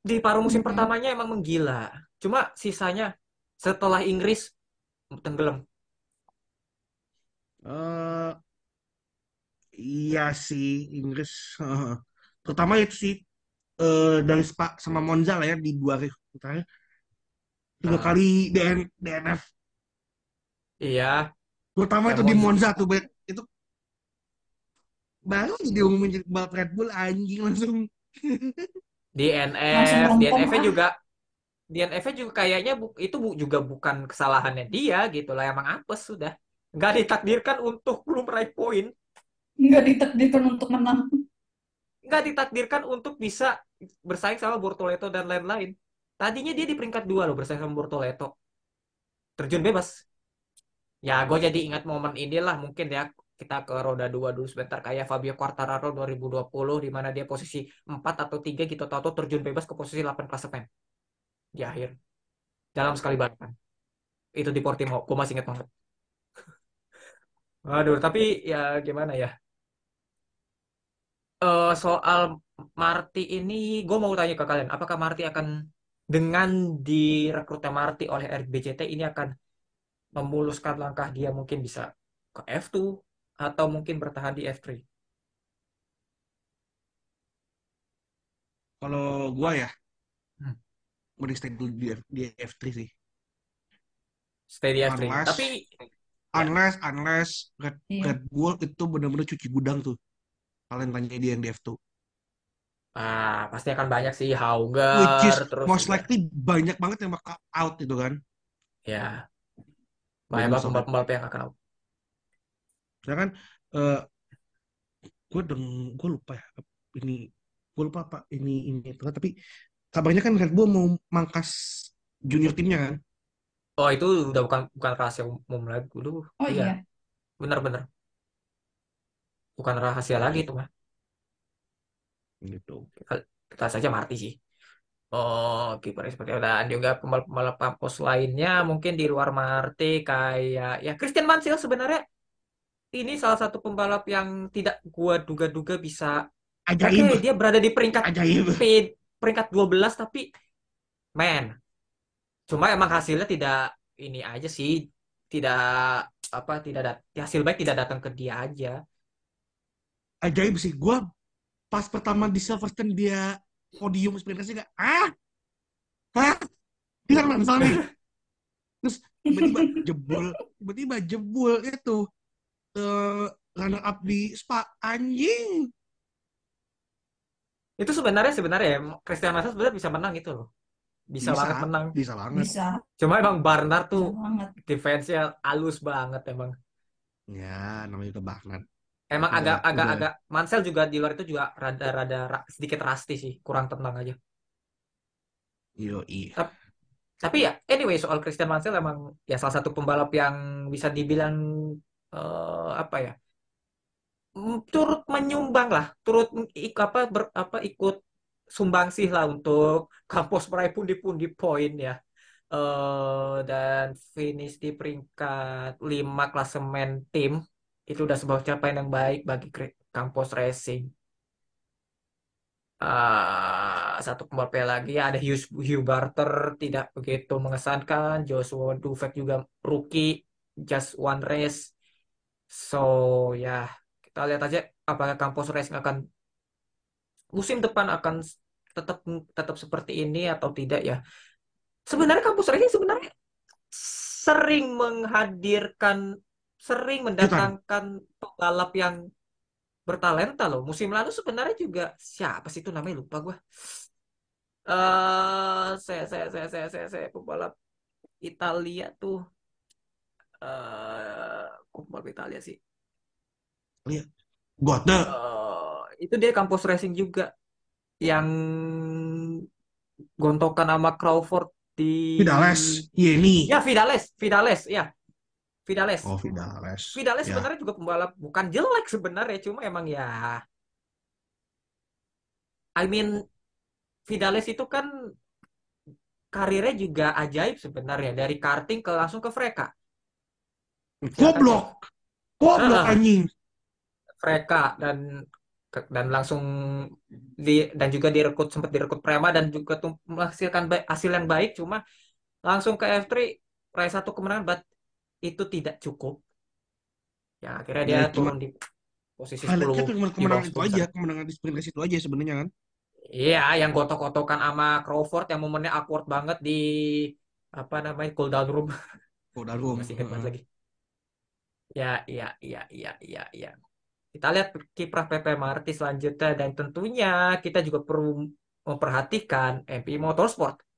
Speaker 1: Di paruh musim pertamanya emang menggila. Cuma sisanya setelah Inggris tenggelam.
Speaker 2: eh iya sih Inggris. heeh. [LAUGHS] Terutama itu sih eh, dari Spa sama Monza lah ya di dua terakhir. Tiga
Speaker 1: Nah.
Speaker 2: kali DN, DNF.
Speaker 1: Iya,
Speaker 2: Terutama
Speaker 1: Ya,
Speaker 2: itu di
Speaker 1: Monza.
Speaker 2: Monza tuh Bet. itu baru diumumin jadi balap Red Bull anjing langsung.
Speaker 1: DNF, DNF-nya
Speaker 3: ah.
Speaker 1: Juga DNF-nya juga kayaknya bu- itu bu- juga bukan kesalahannya dia gitu lah emang apes sudah. Nggak ditakdirkan untuk belum meraih poin.
Speaker 3: Nggak ditakdirkan untuk menang.
Speaker 1: nggak ditakdirkan untuk bisa bersaing sama Bortoleto dan lain-lain. Tadinya dia di peringkat dua loh bersaing sama Bortoleto. Terjun bebas. Ya gue jadi ingat momen inilah mungkin ya kita ke roda dua dulu sebentar kayak Fabio Quartararo 2020 di mana dia posisi 4 atau 3 gitu tahu terjun bebas ke posisi 8 klasemen di akhir. Dalam sekali balapan. Itu di Portimao. Gue masih ingat banget. Aduh tapi ya gimana ya? Eh soal Marty ini gue mau tanya ke kalian. Apakah Marty akan dengan direkrutnya Marty oleh RBCT ini akan memuluskan langkah dia mungkin bisa ke F2 atau mungkin bertahan di F3
Speaker 2: Kalau gua ya. Mending stay dulu di, F- di F3 sih.
Speaker 1: stay di F3
Speaker 2: Unless-
Speaker 1: tapi Ya.
Speaker 2: Unless, unless Red,
Speaker 3: Iya.
Speaker 2: Red Bull itu benar-benar cuci gudang tuh. Kalian tanya dia yang di F2.
Speaker 1: ah pasti akan banyak sih Hauger
Speaker 2: Which is
Speaker 1: terus
Speaker 2: most
Speaker 1: juga-
Speaker 2: likely banyak banget yang bakal out itu kan.
Speaker 1: ya banyak
Speaker 2: Bagus
Speaker 1: banget pembalap-pembalap yang akan out
Speaker 2: Ya kan, eh gue deng, gue lupa ya. Ini, gue lupa apa ini ini itu. Tapi kabarnya kan Red Bull mau mangkas junior timnya kan.
Speaker 1: oh itu udah bukan bukan rahasia umum lagi dulu
Speaker 3: Oh iya.
Speaker 1: benar-benar bukan rahasia lagi itu mah
Speaker 2: Gitu.
Speaker 1: kita saja Marty sih. Oh, kipernya seperti itu. Dan juga pembalap-pembalap kampus lainnya mungkin di luar Marty kayak ya Christian Mansell sebenarnya ini salah satu pembalap yang tidak gua duga-duga bisa oke
Speaker 2: Ajaib,
Speaker 1: dia berada di peringkat
Speaker 2: ajaib.
Speaker 1: P- peringkat 12 tapi man cuma emang hasilnya tidak ini aja sih tidak apa tidak dat hasil baik tidak datang ke dia aja
Speaker 2: Ajaib sih. Gue pas pertama di Silverstone dia podium sprint race gak, ah, ah, bilang lah misalnya nih. [LAUGHS] Terus tiba-tiba jebol, tiba-tiba jebol itu eh runner up di Spa anjing.
Speaker 1: Itu sebenarnya sebenarnya ya, Christian Mansell sebenarnya bisa menang itu loh bisa, banget menang
Speaker 2: bisa banget.
Speaker 3: Bisa.
Speaker 1: cuma emang Barnard
Speaker 3: Bisa
Speaker 1: tuh defense-nya halus banget emang
Speaker 2: Ya, namanya juga Barnard.
Speaker 1: emang
Speaker 2: Udah-
Speaker 1: agak agak
Speaker 2: udah.
Speaker 1: agak Mansell juga di luar itu juga rada-rada ra- sedikit rusty sih kurang tenang aja
Speaker 2: Yoi.
Speaker 1: Tapi ya, anyway, soal Christian Mansell emang ya salah satu pembalap yang bisa dibilang eh, apa ya, turut menyumbang lah, turut ik- apa ber- apa ikut sumbangsih lah untuk kampus meraih pundi-pundi poin ya. Eh, dan finish di peringkat 5 klasemen tim itu udah sebuah capaian yang baik bagi kampus racing. Ah, satu pembalap lagi ada Hugh, Hugh Barter tidak begitu mengesankan. Joshua Dufek juga rookie, just one race. So ya kita lihat aja apakah kampus racing akan musim depan akan tetap tetap seperti ini atau tidak ya. Sebenarnya kampus racing sebenarnya sering menghadirkan, sering mendatangkan pembalap yang bertalenta loh. Musim lalu sebenarnya juga siapa sih itu namanya lupa gue. Eh, saya saya saya saya saya saya pembalap Italia tuh eh kok pembalap Italia sih.
Speaker 2: Gotne.
Speaker 1: Eh, itu dia kampus racing juga yang gontokan sama Crawford di
Speaker 2: Vidales. Yeni.
Speaker 1: Ya Vidales, Vidales, ya. Vidales.
Speaker 2: Oh, Vidales.
Speaker 1: Vidales
Speaker 2: Ya.
Speaker 1: sebenarnya juga pembalap bukan jelek sebenarnya, cuma emang ya I mean Vidales itu kan karirnya juga ajaib sebenarnya dari karting ke langsung ke Freka.
Speaker 2: Goblok. Goblok
Speaker 1: Ah.
Speaker 2: anjing.
Speaker 1: Freka dan dan langsung di dan juga direkrut sempat direkrut Prema dan juga tuh menghasilkan ba- hasil yang baik cuma langsung ke F3 raih satu kemenangan but itu tidak cukup. Ya akhirnya dia
Speaker 2: Ya, cuma-
Speaker 1: turun di posisi
Speaker 2: Highlightnya
Speaker 1: 10
Speaker 2: cuma
Speaker 1: di
Speaker 2: kemenangan itu
Speaker 1: 10
Speaker 2: aja, kemenangan di sprint race itu aja sebenarnya kan.
Speaker 1: Iya, yang gotok-gotokan sama Crawford yang momennya awkward banget di apa namanya cool down room.
Speaker 2: Oh, Darum. [LAUGHS]
Speaker 1: Masih ingat banget lagi. Ya, iya, iya, iya, iya, iya. Kita lihat kiprah PP Marti selanjutnya dan tentunya kita juga perlu memperhatikan MP Motorsport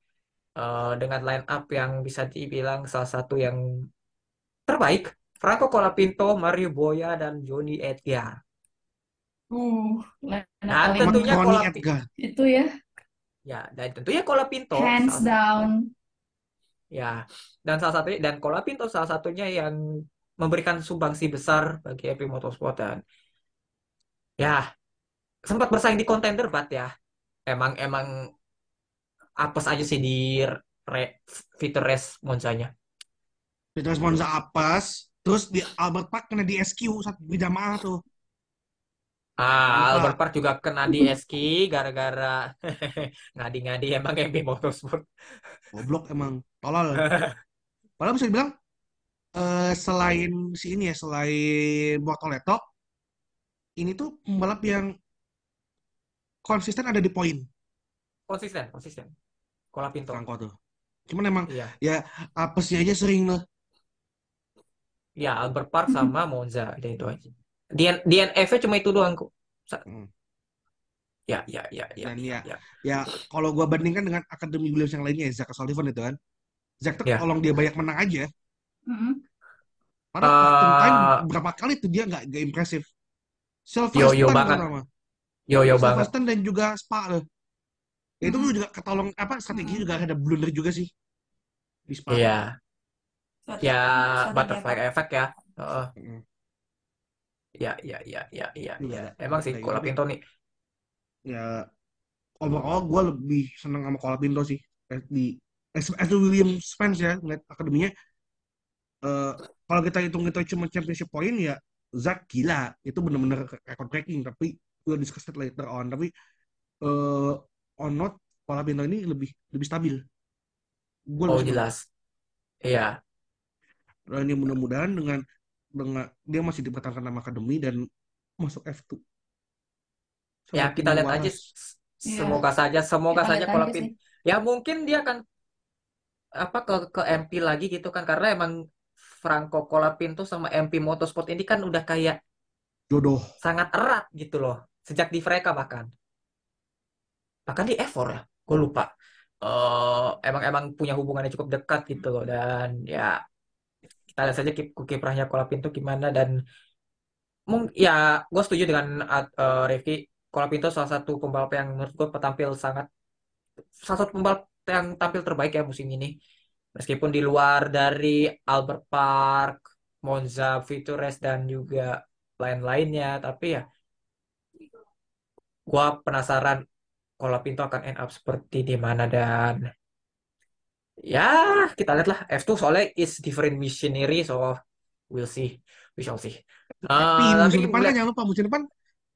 Speaker 1: Eh, dengan line up yang bisa dibilang salah satu yang terbaik. Franco Colapinto, Mario Boya, dan Johnny Edgar.
Speaker 3: Uh,
Speaker 1: Nah, tentunya Colapinto,
Speaker 3: itu ya,
Speaker 1: ya, dan tentunya Colapinto
Speaker 3: hands
Speaker 1: salah
Speaker 3: down.
Speaker 1: Ya, dan salah satunya dan Colapinto salah satunya yang memberikan sumbangsi besar bagi FP Motorsport dan ya sempat bersaing di contender bat ya. Emang emang apes aja sih di re, fitur race Monzanya.
Speaker 2: Peter Monza apes, terus di Albert Park kena di SQ satu berjamaah tuh.
Speaker 1: Ah,
Speaker 2: Lupa.
Speaker 1: Albert Park juga kena di SK gara-gara [LAUGHS] ngadi-ngadi emang FP Motorsport.
Speaker 2: Goblok emang, tolol. [LAUGHS] Padahal bisa dibilang eh, selain si ini ya, selain Bortoleto, ini tuh pembalap yang konsisten ada di poin
Speaker 1: Konsisten, konsisten. Colapinto.
Speaker 2: Franco tuh. Cuman emang
Speaker 1: Iya.
Speaker 2: ya apesnya aja sering loh.
Speaker 1: Ya, Albert Park sama Monza, udah itu aja. DN, DNF-nya cuma itu doang kok. Sa-
Speaker 2: Hmm.
Speaker 1: Ya, ya, ya, ya,
Speaker 2: Dan
Speaker 1: ya,
Speaker 2: ya,
Speaker 1: ya.
Speaker 2: ya kalau gua bandingkan dengan Akademi Williams yang lainnya, Zach Sullivan itu kan. Zach tuh
Speaker 1: Ya.
Speaker 2: tolong dia banyak menang aja.
Speaker 3: Mm-mm.
Speaker 2: Padahal Austin time
Speaker 1: Eh,
Speaker 2: berapa kali tuh dia nggak nggak impresif. Silverstone
Speaker 1: banget.
Speaker 2: terutama.
Speaker 1: Yo-yo banget.
Speaker 2: Silverstone dan juga Spa loh. Ya, itu
Speaker 3: Mhm.
Speaker 2: juga ketolong apa strategi juga ada blunder juga sih di Spa.
Speaker 1: Iya,
Speaker 3: Strategi-
Speaker 1: ya
Speaker 3: strategi
Speaker 1: butterfly effect ya. Heeh.
Speaker 2: Mm.
Speaker 1: Ya, ya, ya, ya, ya,
Speaker 2: Juga
Speaker 1: ya. Emang sih
Speaker 2: kayak gitu.
Speaker 1: Colapinto nih.
Speaker 2: Ya overall gue lebih seneng sama Colapinto sih Eh, di as, Williams fans ya ngeliat akademinya. Eh, kalau kita hitung itu cuma championship point ya Zach gila itu bener-bener record breaking tapi we'll discuss it later on tapi eh on not Colapinto ini lebih lebih stabil. Gue
Speaker 1: Oh, jelas. Iya,
Speaker 2: Dan ini mudah-mudahan dengan dengan dia masih dipertahankan nama akademi dan masuk F2.
Speaker 1: ya
Speaker 2: Sama
Speaker 1: kita lihat aja.
Speaker 2: waras.
Speaker 3: Iya.
Speaker 1: Semoga saja, semoga
Speaker 3: Kita
Speaker 1: saja
Speaker 3: lihat aja
Speaker 1: Colapinto.
Speaker 3: sih.
Speaker 1: Ya mungkin dia akan apa ke ke MP lagi gitu kan karena emang Franco Colapinto sama MP Motorsport ini kan udah kayak
Speaker 2: Jodoh.
Speaker 1: sangat erat gitu loh sejak di mereka bahkan. Bahkan di F4 ya gue lupa. Eh, emang emang punya hubungan yang cukup dekat gitu loh dan ya kita lihat saja kip- kiprahnya Colapinto gimana dan mung ya gue setuju dengan uh, Rifki. Colapinto salah satu pembalap yang menurut gue tampil sangat salah satu pembalap yang tampil terbaik ya musim ini meskipun di luar dari Albert Park Monza Vitures dan juga lain-lainnya tapi ya gua penasaran kalau Pinto akan end up seperti di mana dan ya kita lihat lah F2 soalnya is different missionary so we'll see. We shall see.
Speaker 2: Tapi
Speaker 1: Eh, tapi
Speaker 2: musim depan kan jangan lupa musim depan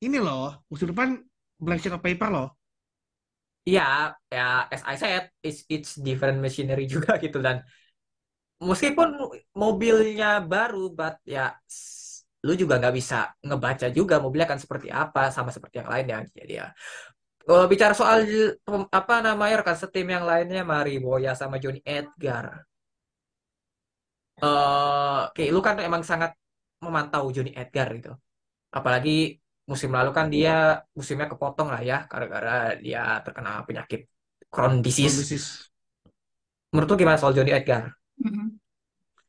Speaker 2: ini loh, musim depan blank sheet of paper loh.
Speaker 1: Ya ya as I said it's it's different machinery [LAUGHS] juga gitu dan meskipun mobilnya baru but ya lu juga nggak bisa ngebaca juga mobilnya akan seperti apa sama seperti yang lainnya. Jadi ya kalau bicara soal apa namanya rekan setim yang lainnya Mari Boya sama Johnny Edgar. Eh oke lu kan emang sangat memantau Johnny Edgar gitu. Apalagi musim lalu kan dia musimnya kepotong lah ya gara-gara dia terkena penyakit Crohn disease.
Speaker 2: Kondisi
Speaker 1: menurut lu gimana soal Johnny Edgar?
Speaker 3: Mm-mm.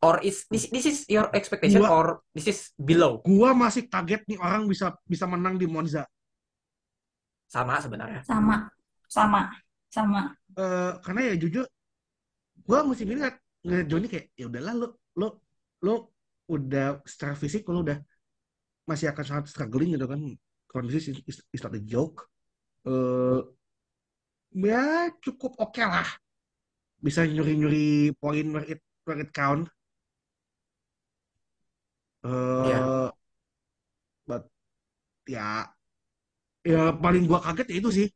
Speaker 1: or is this this is your expectation
Speaker 2: Gua-
Speaker 1: or this is below?
Speaker 2: Gua masih kaget nih orang bisa bisa menang di Monza.
Speaker 1: sama sebenarnya.
Speaker 3: Sama, sama, sama.
Speaker 2: Eh, karena ya jujur gua musim ini ngeliat, ngeliat Johnny kayak ya udahlah lo lo lo udah secara fisik lo udah masih akan sangat struggling gitu kan. Kondisi is, is, is not a joke. Eh ya cukup oke lah. Bisa nyuri-nyuri poin where it where it count. Eh
Speaker 1: Iya.
Speaker 2: but ya. Ya paling gua kaget ya itu sih.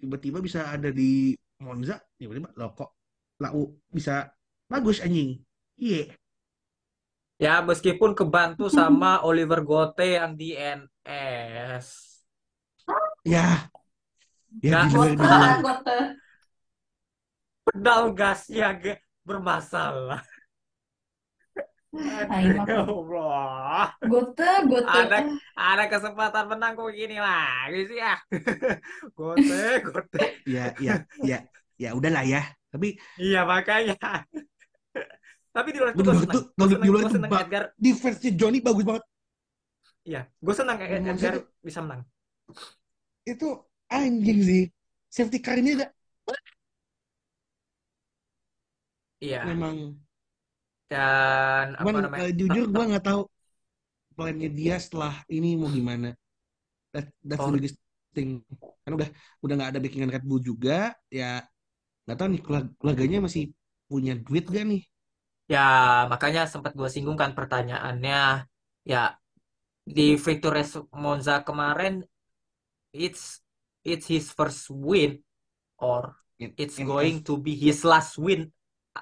Speaker 2: Tiba-tiba bisa ada di Monza tiba-tiba lo kok lau bisa bagus anjing. Iya
Speaker 1: ya meskipun kebantu sama Oliver Gote yang di NS
Speaker 2: ya. Ya
Speaker 3: Gote,
Speaker 1: pedal gasnya bermasalah. Allah.
Speaker 3: Gote, gote.
Speaker 1: ada ada kesempatan menang kok gini lagi sih ya? [LAUGHS] Gote Gote.
Speaker 2: Ya ya ya. Ya udahlah ya. Tapi
Speaker 1: iya makanya tapi di luar itu gue
Speaker 2: itu
Speaker 1: gue gue
Speaker 2: ba-
Speaker 1: Edgar.
Speaker 2: Defense-nya Johnny bagus banget.
Speaker 1: Iya gue
Speaker 2: Monza
Speaker 1: Edgar bisa menang.
Speaker 2: Itu anjing sih. Safety car ini ada
Speaker 1: iya.
Speaker 2: Memang.
Speaker 1: Dan apa
Speaker 2: cuman
Speaker 1: namanya?
Speaker 2: eh, jujur gua nggak tahu plannya dia setelah ini mau gimana. That, that's the
Speaker 1: Oh.
Speaker 2: biggest thing. Kan udah udah nggak ada backingan Red Bull juga ya nggak tahu nih keluarg- keluarganya masih punya duit gak nih
Speaker 1: Ya, makanya sempat gue singgung kan pertanyaannya. Ya, di Victor Race Monza kemarin, it's it's his first win or
Speaker 2: In-
Speaker 1: it's
Speaker 2: in
Speaker 1: going
Speaker 2: F.
Speaker 1: to be his last win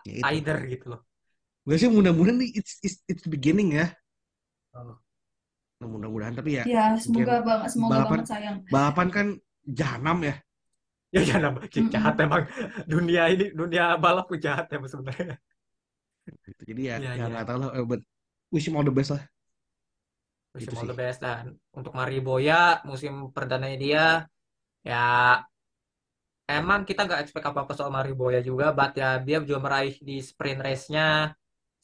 Speaker 2: Ya itu.
Speaker 1: either gitu loh.
Speaker 2: gue sih mudah-mudahan nih it's, it's, it's the beginning ya
Speaker 1: Oh.
Speaker 2: Nah, mudah-mudahan tapi ya
Speaker 3: Ya, semoga banget, semoga
Speaker 2: balapan-
Speaker 3: banget sayang.
Speaker 2: balapan kan jahanam ya
Speaker 1: Ya jangan
Speaker 3: Mm-mm.
Speaker 1: jahat emang dunia ini dunia balap jahat ya sebenarnya.
Speaker 2: Gitu. jadi ya
Speaker 1: Iya,
Speaker 2: ya
Speaker 1: iya.
Speaker 2: nggak tahu lah eh, but wish him all the best lah
Speaker 1: Wish
Speaker 2: Gitu
Speaker 1: him all
Speaker 2: sih.
Speaker 1: the best dan untuk Mariboya musim perdananya dia ya emang kita nggak expect apa-apa soal Mariboya juga, but ya dia juga meraih di sprint race-nya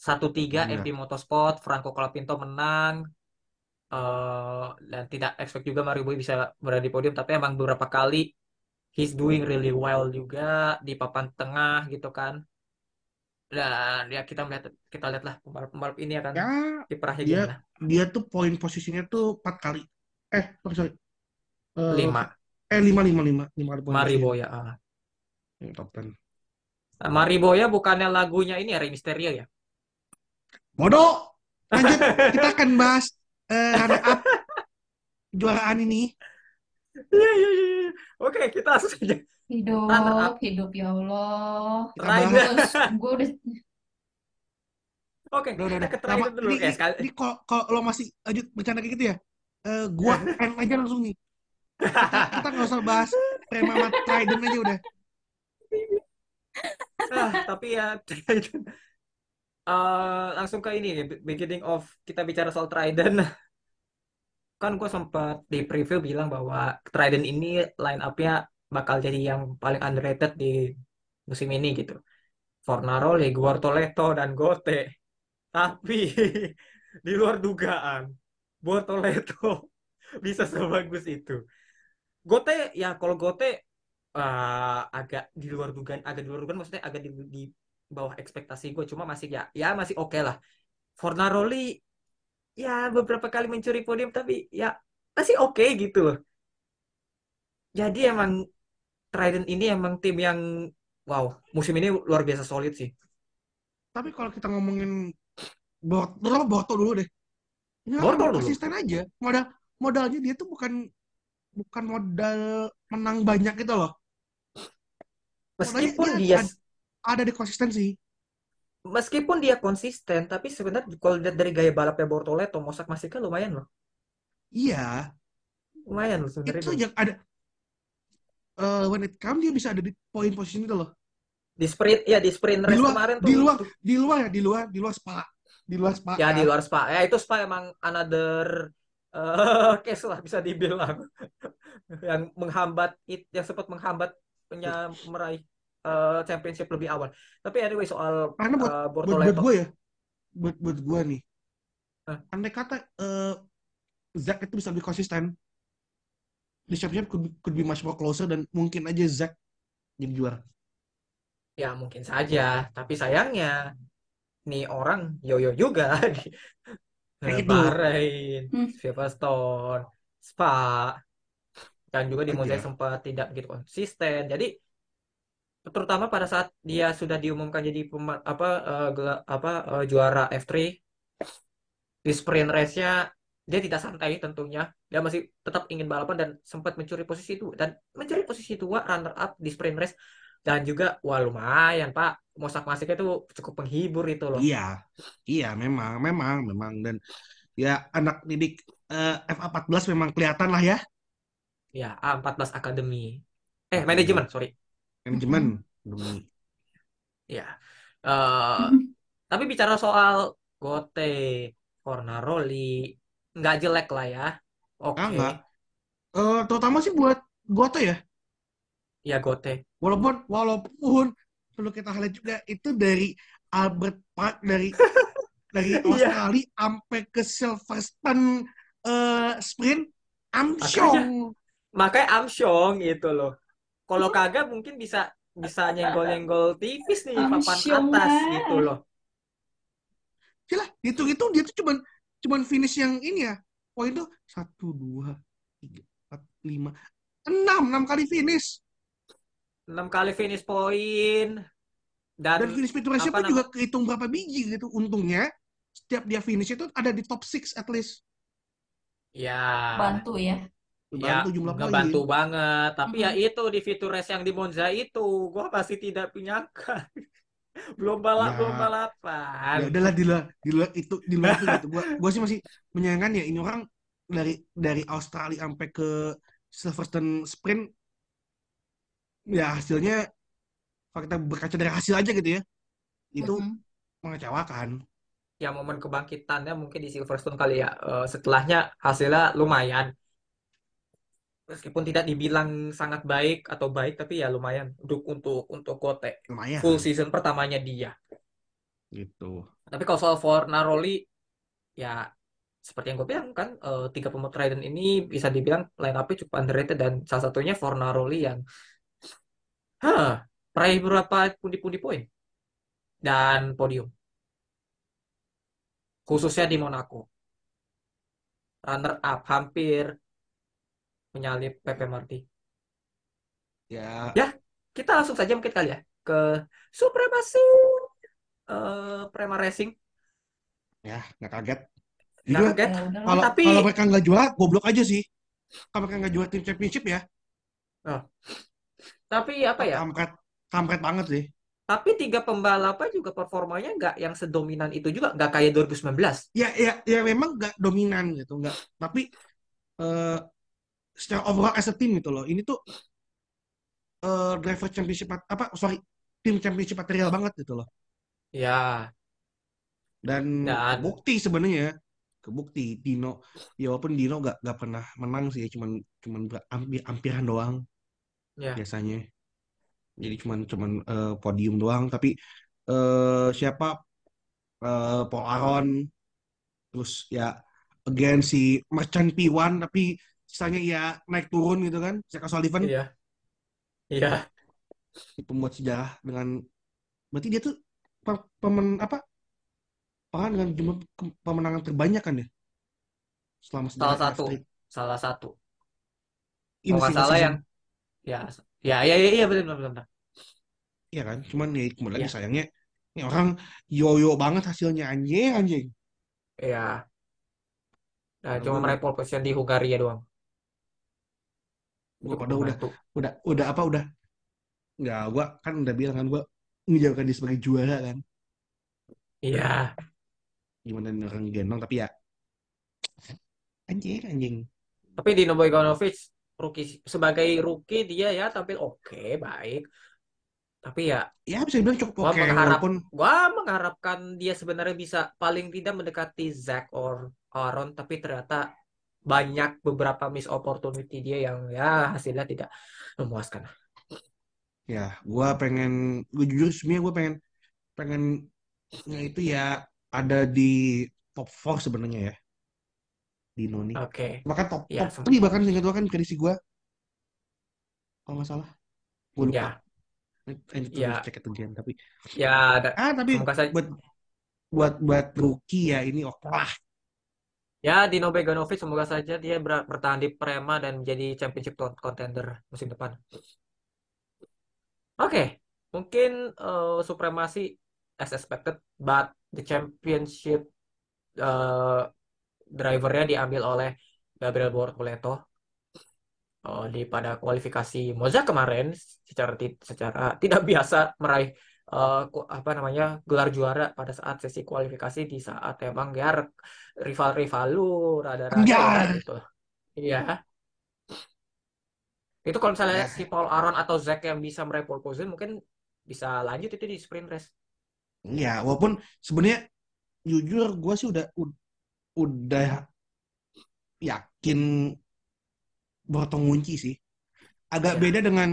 Speaker 1: 1-3
Speaker 2: Iya.
Speaker 1: FP Motorsport, Franco Colapinto menang eh dan tidak expect juga Mariboya bisa berada di podium, tapi emang beberapa kali he's doing really well juga di papan tengah gitu kan. Dan ya kita melihat kita lihatlah pembalap-pembalap ini akan
Speaker 2: ya
Speaker 1: kiprahnya
Speaker 2: dia
Speaker 1: gimana.
Speaker 2: dia tuh poin posisinya tuh empat kali eh sorry, sorry. Eh,
Speaker 1: Lima
Speaker 2: eh lima lima lima lima kali poin posisinya
Speaker 1: Mariboya. ah.
Speaker 2: Yang top 10
Speaker 1: Nah, Mariboya bukannya lagunya ini ya Rey Mysterio ya?
Speaker 2: bodoh lanjut [LAUGHS] kita akan bahas eh, runner up juaraan ini
Speaker 1: Iya iya iya. iya. Oke, kita langsung saja. Runner up.
Speaker 3: Hidup, hidup ya Allah. Terus gue udah
Speaker 1: Oke,
Speaker 2: udah udah
Speaker 1: kita
Speaker 2: udah
Speaker 1: dulu
Speaker 2: ini,
Speaker 1: ya
Speaker 2: ini,
Speaker 1: sekali.
Speaker 2: ini kalau kalau lo masih lanjut bercanda kayak gitu ya eh, gua [LAUGHS] end aja langsung nih kita kita nggak usah bahas Prema sama Trident aja udah
Speaker 1: Ah, tapi ya [LAUGHS] Trident. Eh, langsung ke ini beginning of kita bicara soal Trident. Kan gue sempat di preview bilang bahwa Trident ini line up-nya bakal jadi yang paling underrated di musim ini gitu. Fornaroli, Guartoleto, dan Gote. Tapi [LAUGHS] di luar dugaan, Bortoleto [LAUGHS] bisa sebagus itu. Gote ya kalau Gote eh, agak di luar dugaan, agak di luar dugaan maksudnya agak di, di bawah ekspektasi gue. Cuma masih ya ya masih oke lah. Fornaroli ya beberapa kali mencuri podium tapi ya masih oke gitu loh. Jadi emang Trident ini emang tim yang wow, musim ini luar biasa solid sih.
Speaker 2: Tapi kalau kita ngomongin Borto, terutama Borto dulu deh. Ini orang
Speaker 1: Borto dulu.
Speaker 2: konsisten aja. Modal modalnya dia tuh bukan bukan modal menang banyak gitu loh.
Speaker 1: Meskipun
Speaker 2: dia
Speaker 1: dia
Speaker 2: ad- Ada di konsistensi.
Speaker 1: meskipun dia konsisten, tapi sebenarnya kalau lihat dari gaya balapnya Bortoleto, Mossack Masika lumayan loh.
Speaker 2: Iya,
Speaker 1: Lumayan loh sebenarnya.
Speaker 2: itu yang ada eh when it come dia bisa ada di poin posisi itu loh.
Speaker 1: Di sprint, ya di sprint
Speaker 2: Di
Speaker 1: race
Speaker 2: luar,
Speaker 1: kemarin tuh.
Speaker 2: di luar, di luar ya, di luar, di luar spa, di luar spa.
Speaker 1: Ya
Speaker 2: kan.
Speaker 1: di luar Spa. Ya itu Spa emang another eh [LAUGHS] case lah bisa dibilang. [LAUGHS] yang menghambat it, yang sempat menghambat punya meraih eh, championship lebih awal. Tapi anyway soal
Speaker 2: Karena buat
Speaker 1: eh,
Speaker 2: buat buat gue ya, buat buat gue nih.
Speaker 1: Hah?
Speaker 2: Andai kata eh Zack itu bisa lebih konsisten, di championship could, be- could be much more closer dan mungkin aja Zack jadi juara.
Speaker 1: Ya mungkin saja, tapi sayangnya nih orang yoyo juga di eh,
Speaker 2: gitu.
Speaker 1: Bahrain,
Speaker 3: Hmm.
Speaker 1: Silverstone, Spa, dan juga di Monza sempat tidak begitu konsisten. Jadi terutama pada saat dia sudah diumumkan jadi pema- apa gela- apa eh, juara F3 di sprint race-nya dia tidak santai tentunya. Dia masih tetap ingin balapan dan sempat mencuri posisi dua dan mencuri posisi dua runner up di sprint race dan juga wah lumayan Pak. Mossack Masika itu cukup menghibur itu loh.
Speaker 2: Iya, iya memang, memang, memang dan ya anak didik eh, FA14 memang kelihatan lah ya
Speaker 1: Ya, A14 Academy. Eh, manajemen, sorry.
Speaker 2: manajemen. Demi.
Speaker 1: Ya. Eh, tapi bicara soal Gote, Fornaroli, nggak jelek lah ya. Oke.
Speaker 2: Ah, nggak. Eh, terutama sih buat Goto ya.
Speaker 1: Ya Gote.
Speaker 2: Walaupun walaupun perlu kita highlight juga itu dari Albert Park dari [LAUGHS] dari
Speaker 1: Iya.
Speaker 2: Australia sampai ke Silverstone eh, sprint Amsyong.
Speaker 1: Makanya Amsyong itu loh. Kalau kagak mungkin bisa bisa nyenggol-nyenggol tipis nih papan atas gitu loh.
Speaker 2: Gila, hitung-hitung dia tuh cuman cuman finish yang ini ya. Poin tuh satu dua tiga empat lima enam enam kali finish
Speaker 1: 6 kali finish point dan,
Speaker 2: dan finish pit ratio
Speaker 1: apa
Speaker 2: pun juga kehitung berapa biji gitu. Untungnya setiap dia finish itu ada di top 6 at least.
Speaker 1: ya
Speaker 3: Bantu ya.
Speaker 1: ya
Speaker 2: Bantu jumlah poin.
Speaker 1: ngebantu banget. Tapi ya
Speaker 3: Mhm.
Speaker 1: itu di fitur race yang di Monza itu gua pasti tidak menyangka. [LAUGHS] belum balap
Speaker 2: Ya.
Speaker 1: belum balapan.
Speaker 2: ya udahlah di luar di luar itu di luar itu gitu gua gua sih masih menyayangkan ya ini orang dari dari Australia sampai ke Silverstone sprint ya hasilnya kalau kita berkaca dari hasil aja gitu ya itu
Speaker 3: Mhm.
Speaker 2: mengecewakan
Speaker 1: ya momen kebangkitannya mungkin di Silverstone kali ya. Eh, setelahnya hasilnya lumayan. Meskipun tidak dibilang sangat baik atau baik, tapi ya lumayan untuk untuk untuk Gote.
Speaker 2: lumayan
Speaker 1: Full season pertamanya dia.
Speaker 2: gitu
Speaker 1: Tapi kalau soal Fornaroli, ya seperti yang gue bilang kan, eh, tiga pemut Trident ini bisa dibilang line up-nya cukup underrated dan salah satunya Fornaroli yang, hah, meraih berapa pundi-pundi poin dan podium, khususnya di Monaco. Runner up hampir menyalip Pepe Marti.
Speaker 2: ya
Speaker 1: Kita langsung saja mungkin kali ya ke supremasi eh Prema Racing.
Speaker 2: ya nggak kaget
Speaker 1: Nggak kaget.
Speaker 3: Ya lah.
Speaker 2: kalau
Speaker 1: Tapi-
Speaker 2: kalau mereka nggak juara goblok aja sih kalau mereka nggak juara tim championship ya
Speaker 1: Tapi apa ya?
Speaker 2: kampret kampret banget sih
Speaker 1: Tapi tiga pembalapnya juga performanya nggak yang sedominan itu juga, nggak kayak 2019.
Speaker 2: ya ya ya memang nggak dominan gitu nggak tapi eh secara overall as a team gitu loh. Ini tuh eh driver championship apa sorry tim championship material banget gitu loh.
Speaker 1: Ya,
Speaker 2: dan
Speaker 1: Dan-
Speaker 2: kebukti sebenarnya kebukti Dino ya walaupun Dino nggak nggak pernah menang sih cuman cuman ber- hampir hampiran doang
Speaker 1: ya.
Speaker 2: biasanya. Jadi cuman cuman eh, podium doang. Tapi eh siapa? Eh Paul Aron terus ya again si Merchant P1 tapi sisanya ya naik turun gitu kan Zach Sullivan
Speaker 1: Iya. Iya.
Speaker 2: pembuat sejarah dengan berarti dia tuh pe- pemen apa orang dengan jumlah pemenangan terbanyak kan ya selama
Speaker 1: Salah satu,
Speaker 2: F3
Speaker 1: salah satu.
Speaker 2: in
Speaker 1: Kalau nggak salah
Speaker 2: season.
Speaker 1: yang ya ya ya ya, ya benar benar benar.
Speaker 2: Iya kan? Cuman ya kembali lagi
Speaker 1: Iya.
Speaker 2: sayangnya ini orang yoyo banget hasilnya anjing anjing.
Speaker 1: Iya. Nah, cuma meraih pole position di Hungaria doang.
Speaker 2: Pada udah
Speaker 1: membantu.
Speaker 2: udah udah apa udah nggak gue kan udah bilang kan gue menjauhkan dia sebagai juara kan
Speaker 1: Iya.
Speaker 2: gimana nih orang gendong tapi ya anjing anjing
Speaker 1: Tapi Dino Bogdanovic rookie sebagai rookie dia ya tampil oke, baik. Tapi ya
Speaker 2: ya bisa dibilang cukup
Speaker 1: gua
Speaker 2: oke
Speaker 1: mengharap
Speaker 2: walaupun
Speaker 1: gua mengharapkan dia sebenarnya bisa paling tidak mendekati Zach or Aaron, tapi ternyata banyak beberapa miss opportunity dia yang ya hasilnya tidak memuaskan.
Speaker 2: ya gue pengen gue jujur sebenarnya gue pengen pengen itu ya ada di top 4 sebenarnya ya. Dino nih
Speaker 1: Oke.
Speaker 2: bahkan top
Speaker 1: Ya,
Speaker 2: top
Speaker 1: sem-
Speaker 2: 3 bahkan seingat gue kan prediksi gue kalau nggak salah. Gue lupa.
Speaker 1: Ya,
Speaker 2: I need to
Speaker 1: ya,
Speaker 2: check it again tapi
Speaker 1: ya da-
Speaker 2: ah tapi buat buat buat rookie ya ini oke lah
Speaker 1: ya Dino Bogdanovic semoga saja dia ber- bertahan di Prema dan menjadi championship con- contender musim depan. Oke, mungkin eh, supremasi as expected, but the championship eh, drivernya diambil oleh Gabriel Bortoleto eh, di pada kualifikasi Monza kemarin secara secara tidak biasa meraih ku- apa namanya gelar juara pada saat sesi kualifikasi di saat emang ya rival-rival lu rada-rada ya gitu. Iya. Itu kalau misalnya
Speaker 2: ya
Speaker 1: si Paul Aron atau Zack yang bisa meraih pole position mungkin bisa lanjut itu di sprint race.
Speaker 2: ya walaupun sebenarnya jujur gue sih udah ud- udah yakin Borto ngunci sih agak
Speaker 1: Ya.
Speaker 2: beda dengan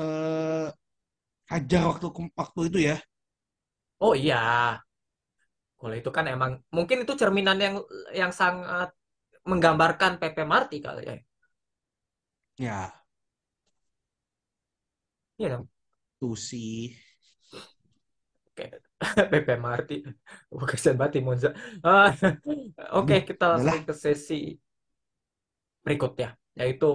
Speaker 2: eh Hajar waktu waktu itu ya
Speaker 1: Oh iya. Kalau itu kan emang mungkin itu cerminan yang yang sangat menggambarkan Pepe Marti kali ya.
Speaker 2: ya
Speaker 1: Iya dong.
Speaker 2: tuh sih
Speaker 1: Kayak [LAUGHS] Pepe Marti. Oh, kasihan banget di Monza. Ah, [LAUGHS] Oke, kita langsung ke sesi berikutnya, yaitu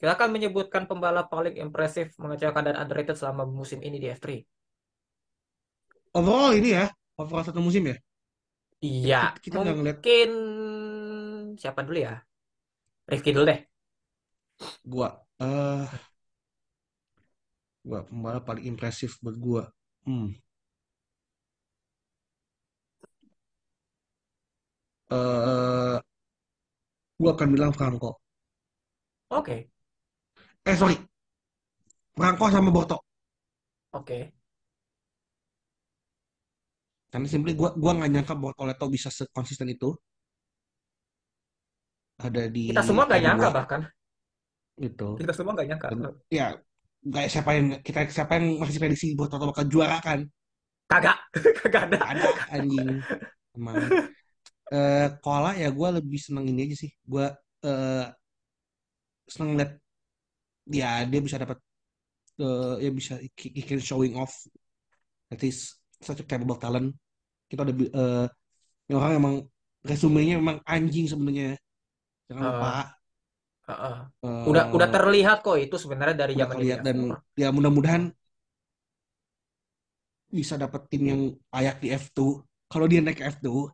Speaker 1: kita akan menyebutkan pembalap paling impresif, mengecewakan dan underrated selama musim ini di F3.
Speaker 2: overall ini ya overall satu musim ya
Speaker 1: Iya,
Speaker 2: kita kita ngeliat
Speaker 1: mungkin siapa dulu ya? Rifki dulu deh.
Speaker 2: gua eh gua pembalap paling impresif buat gua hmm eh gua akan bilang Franco
Speaker 1: Oke,
Speaker 2: eh sorry. Franco sama Borto
Speaker 1: oke.
Speaker 2: karena simply gua gua nggak nyangka Bortoleto bisa sekonsisten itu. Ada di
Speaker 1: Kita semua nggak
Speaker 2: F2
Speaker 1: nyangka bahkan.
Speaker 2: gitu.
Speaker 1: Kita semua nggak nyangka.
Speaker 2: ya kayak siapa yang kita siapa yang masih prediksi Bortoleto bakal juara kan?
Speaker 1: Kagak, [LAUGHS] kagak ada.
Speaker 2: Nggak ada anjing. Emang. Eh Koala ya gua lebih seneng ini aja sih. Gua eh seneng liat ya dia bisa dapat eh, ya bisa he, he can showing off that is such a capable talent kita udah bi- eh ini orang emang resumenya memang anjing sebenarnya jangan lupa
Speaker 1: Eh, eh, eh.
Speaker 2: eh,
Speaker 1: Udah udah terlihat kok itu sebenarnya dari zaman
Speaker 2: kelihatan
Speaker 1: di
Speaker 2: dan
Speaker 1: F4.
Speaker 2: ya mudah-mudahan bisa dapat tim yang layak di F2 kalau dia naik ke F2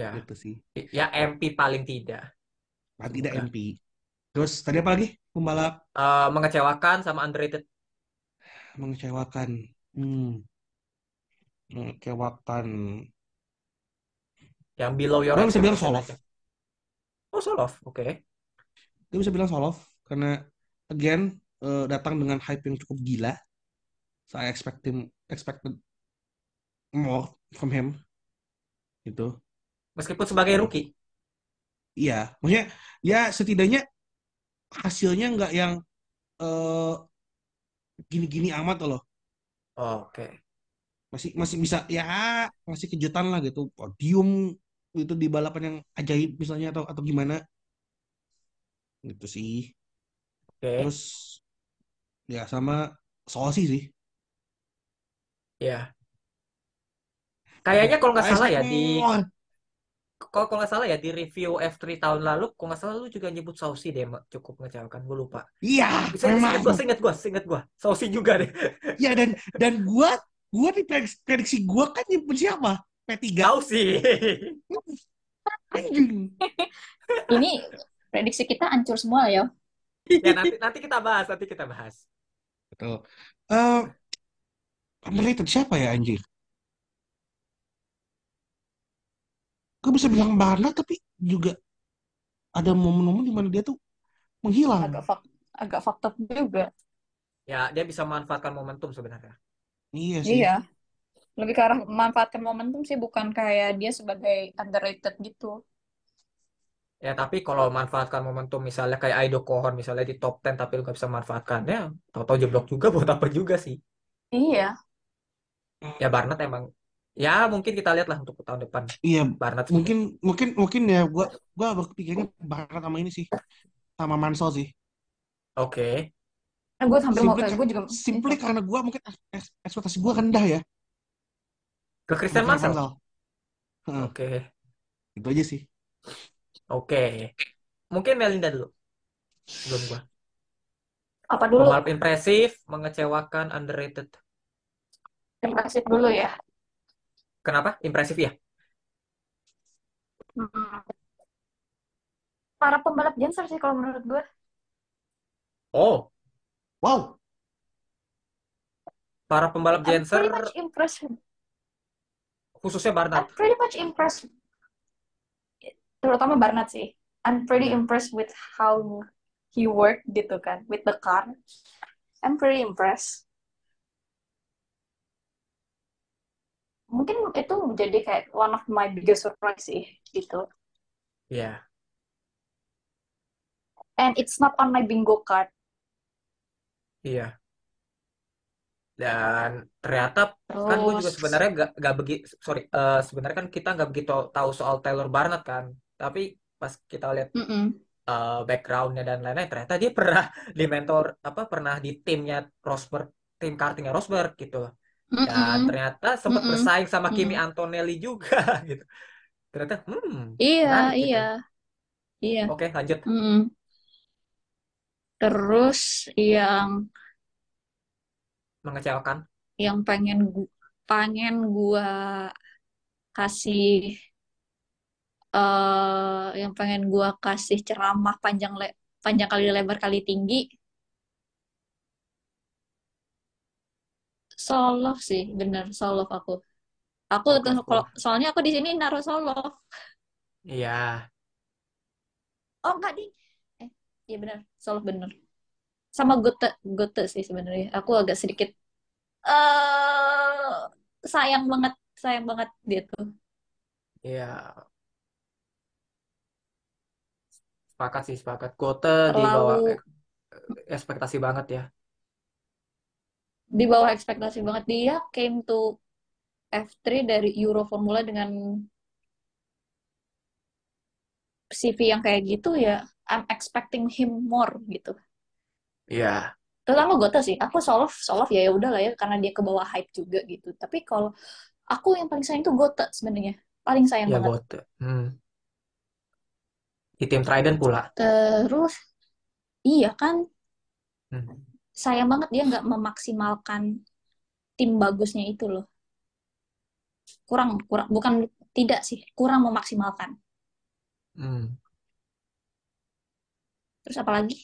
Speaker 1: Ya,
Speaker 2: gitu sih
Speaker 1: ya MP paling tidak.
Speaker 2: paling tidak. MP terus tadi apa lagi pembalap
Speaker 1: Eh, mengecewakan sama underrated.
Speaker 2: mengecewakan hmm mengecewakan
Speaker 1: Yang below your
Speaker 2: Orang bisa bilang
Speaker 1: expectation aja. Oh, Soloff. Oke.
Speaker 2: dia bisa bilang Soloff karena again eh, datang dengan hype yang cukup gila saya expect him expected more from him gitu
Speaker 1: Meskipun sebagai rookie.
Speaker 2: iya maksudnya ya setidaknya hasilnya nggak yang eh, gini-gini amat loh
Speaker 1: Oke.
Speaker 2: masih masih bisa ya masih kejutan lah gitu podium itu di balapan yang ajaib misalnya atau atau gimana gitu sih
Speaker 1: Oke.
Speaker 2: terus ya sama Sosi sih
Speaker 1: Ya. Kayaknya kalau nggak salah ya di. Kalau kalau nggak salah ya di review F3 tahun lalu, kalau nggak salah lu juga nyebut Sausi deh, Mak. cukup mengecewakan. Gue lupa.
Speaker 2: Iya, memang.
Speaker 1: inget gue, inget gue, inget gue. Sausi juga deh. [LAUGHS]
Speaker 2: Iya dan dan gua gua di prediksi, prediksi gua kan nyebut siapa? P3.
Speaker 1: Sausi.
Speaker 2: Anjing. [LAUGHS]
Speaker 4: Ini prediksi kita hancur semua ya.
Speaker 1: ya nanti nanti kita bahas, nanti kita bahas.
Speaker 2: Betul. Eh underrated siapa ya anjir? Gue bisa bilang Barna tapi juga ada momen-momen di mana dia tuh menghilang.
Speaker 4: Agak fak agak fakta juga.
Speaker 1: Ya, dia bisa memanfaatkan momentum sebenarnya.
Speaker 2: Iya sih.
Speaker 4: Iya. Lebih ke arah memanfaatkan momentum sih, bukan kayak dia sebagai underrated gitu.
Speaker 1: Ya, tapi kalau manfaatkan momentum misalnya kayak Aido Kohon misalnya di top 10 tapi lu nggak bisa manfaatkannya, tahu-tahu jeblok juga [LAUGHS] buat apa juga sih.
Speaker 4: Iya.
Speaker 1: Ya Barnett emang ya mungkin kita lihat lah untuk tahun depan
Speaker 2: Iya,
Speaker 1: Barnett
Speaker 2: mungkin mungkin mungkin ya gua gua berpikirnya Barna sama ini sih. Sama Mansell sih.
Speaker 1: Oke.
Speaker 4: Nah, gue hampir mau
Speaker 2: Simply,
Speaker 4: gue juga
Speaker 2: simply karena gua mungkin eks- ekspektasi gua rendah ya.
Speaker 1: Ke Christian Mansell.
Speaker 2: Heeh,
Speaker 1: Oke.
Speaker 2: itu aja sih.
Speaker 1: Oke. Mungkin Melinda dulu. Belum gua.
Speaker 4: apa dulu
Speaker 1: Pembalap impresif, mengecewakan, underrated.
Speaker 4: impresif dulu ya.
Speaker 1: Kenapa? Impresif ya?
Speaker 4: Hmm. Para pembalap Janser sih kalau menurut gue.
Speaker 1: Oh,
Speaker 2: Wow.
Speaker 1: para pembalap
Speaker 4: I'm
Speaker 1: Genser
Speaker 4: pretty much impressed.
Speaker 1: khususnya
Speaker 4: I'm
Speaker 1: Barnett.
Speaker 4: pretty much impressed. Terutama Barnett sih. I'm pretty
Speaker 1: Iya.
Speaker 4: impressed with how he worked gitu kan, with the car. I'm pretty impressed. Mungkin itu jadi kayak one of my biggest surprise sih gitu.
Speaker 1: Ya.
Speaker 4: And it's not on my bingo card.
Speaker 1: Iya. Dan ternyata kan gue juga
Speaker 4: Terus,
Speaker 1: sebenarnya gak, gak begitu sorry eh, sebenarnya kan kita nggak begitu tahu soal Taylor Barnett kan tapi pas kita lihat
Speaker 4: Mm-mm.
Speaker 1: eh, backgroundnya dan lain-lain ternyata dia pernah di mentor apa pernah di timnya Rosberg tim kartingnya Rosberg gitu dan
Speaker 4: Mm-mm.
Speaker 1: ternyata sempat
Speaker 4: Mm-mm.
Speaker 1: bersaing sama Kimi
Speaker 4: Mm.
Speaker 1: Antonelli juga [LAUGHS] gitu ternyata hmm
Speaker 4: Iya,
Speaker 1: menarik gitu
Speaker 4: iya, iya.
Speaker 1: oke lanjut
Speaker 4: Mm-mm. Terus yang
Speaker 1: mengecewakan
Speaker 4: yang pengen gu- pengen gua kasih eh yang pengen gua kasih ceramah panjang le panjang kali lebar kali tinggi Solo sih bener solo aku. Aku tuh kalau soalnya aku di sini naruh solo
Speaker 1: iya.
Speaker 4: Oh enggak ding. Eh iya bener solo bener. Sama Gote Gote sih sebenarnya. Aku agak sedikit eh sayang banget sayang banget dia tuh.
Speaker 1: Iya. Sepakat sih sepakat. Gote di bawah
Speaker 4: terlalu
Speaker 1: ek- ekspektasi banget ya
Speaker 4: di bawah ekspektasi banget. Dia came to F3 dari Euro Formula dengan CV yang kayak gitu ya I'm expecting him more gitu.
Speaker 1: Iya.
Speaker 4: Terutama Gota sih aku Solof Solof ya ya udah lah ya karena dia ke bawah hype juga gitu. Tapi kalau aku yang paling sayang tuh Gota sebenarnya paling sayang
Speaker 1: ya
Speaker 4: banget.
Speaker 1: Gote hmm. di tim Trident pula.
Speaker 4: Terus iya kan?
Speaker 1: Hmm.
Speaker 4: Sayang banget dia nggak memaksimalkan tim bagusnya itu loh. Kurang kurang bukan tidak sih kurang memaksimalkan.
Speaker 1: Hmm.
Speaker 4: terus apa lagi?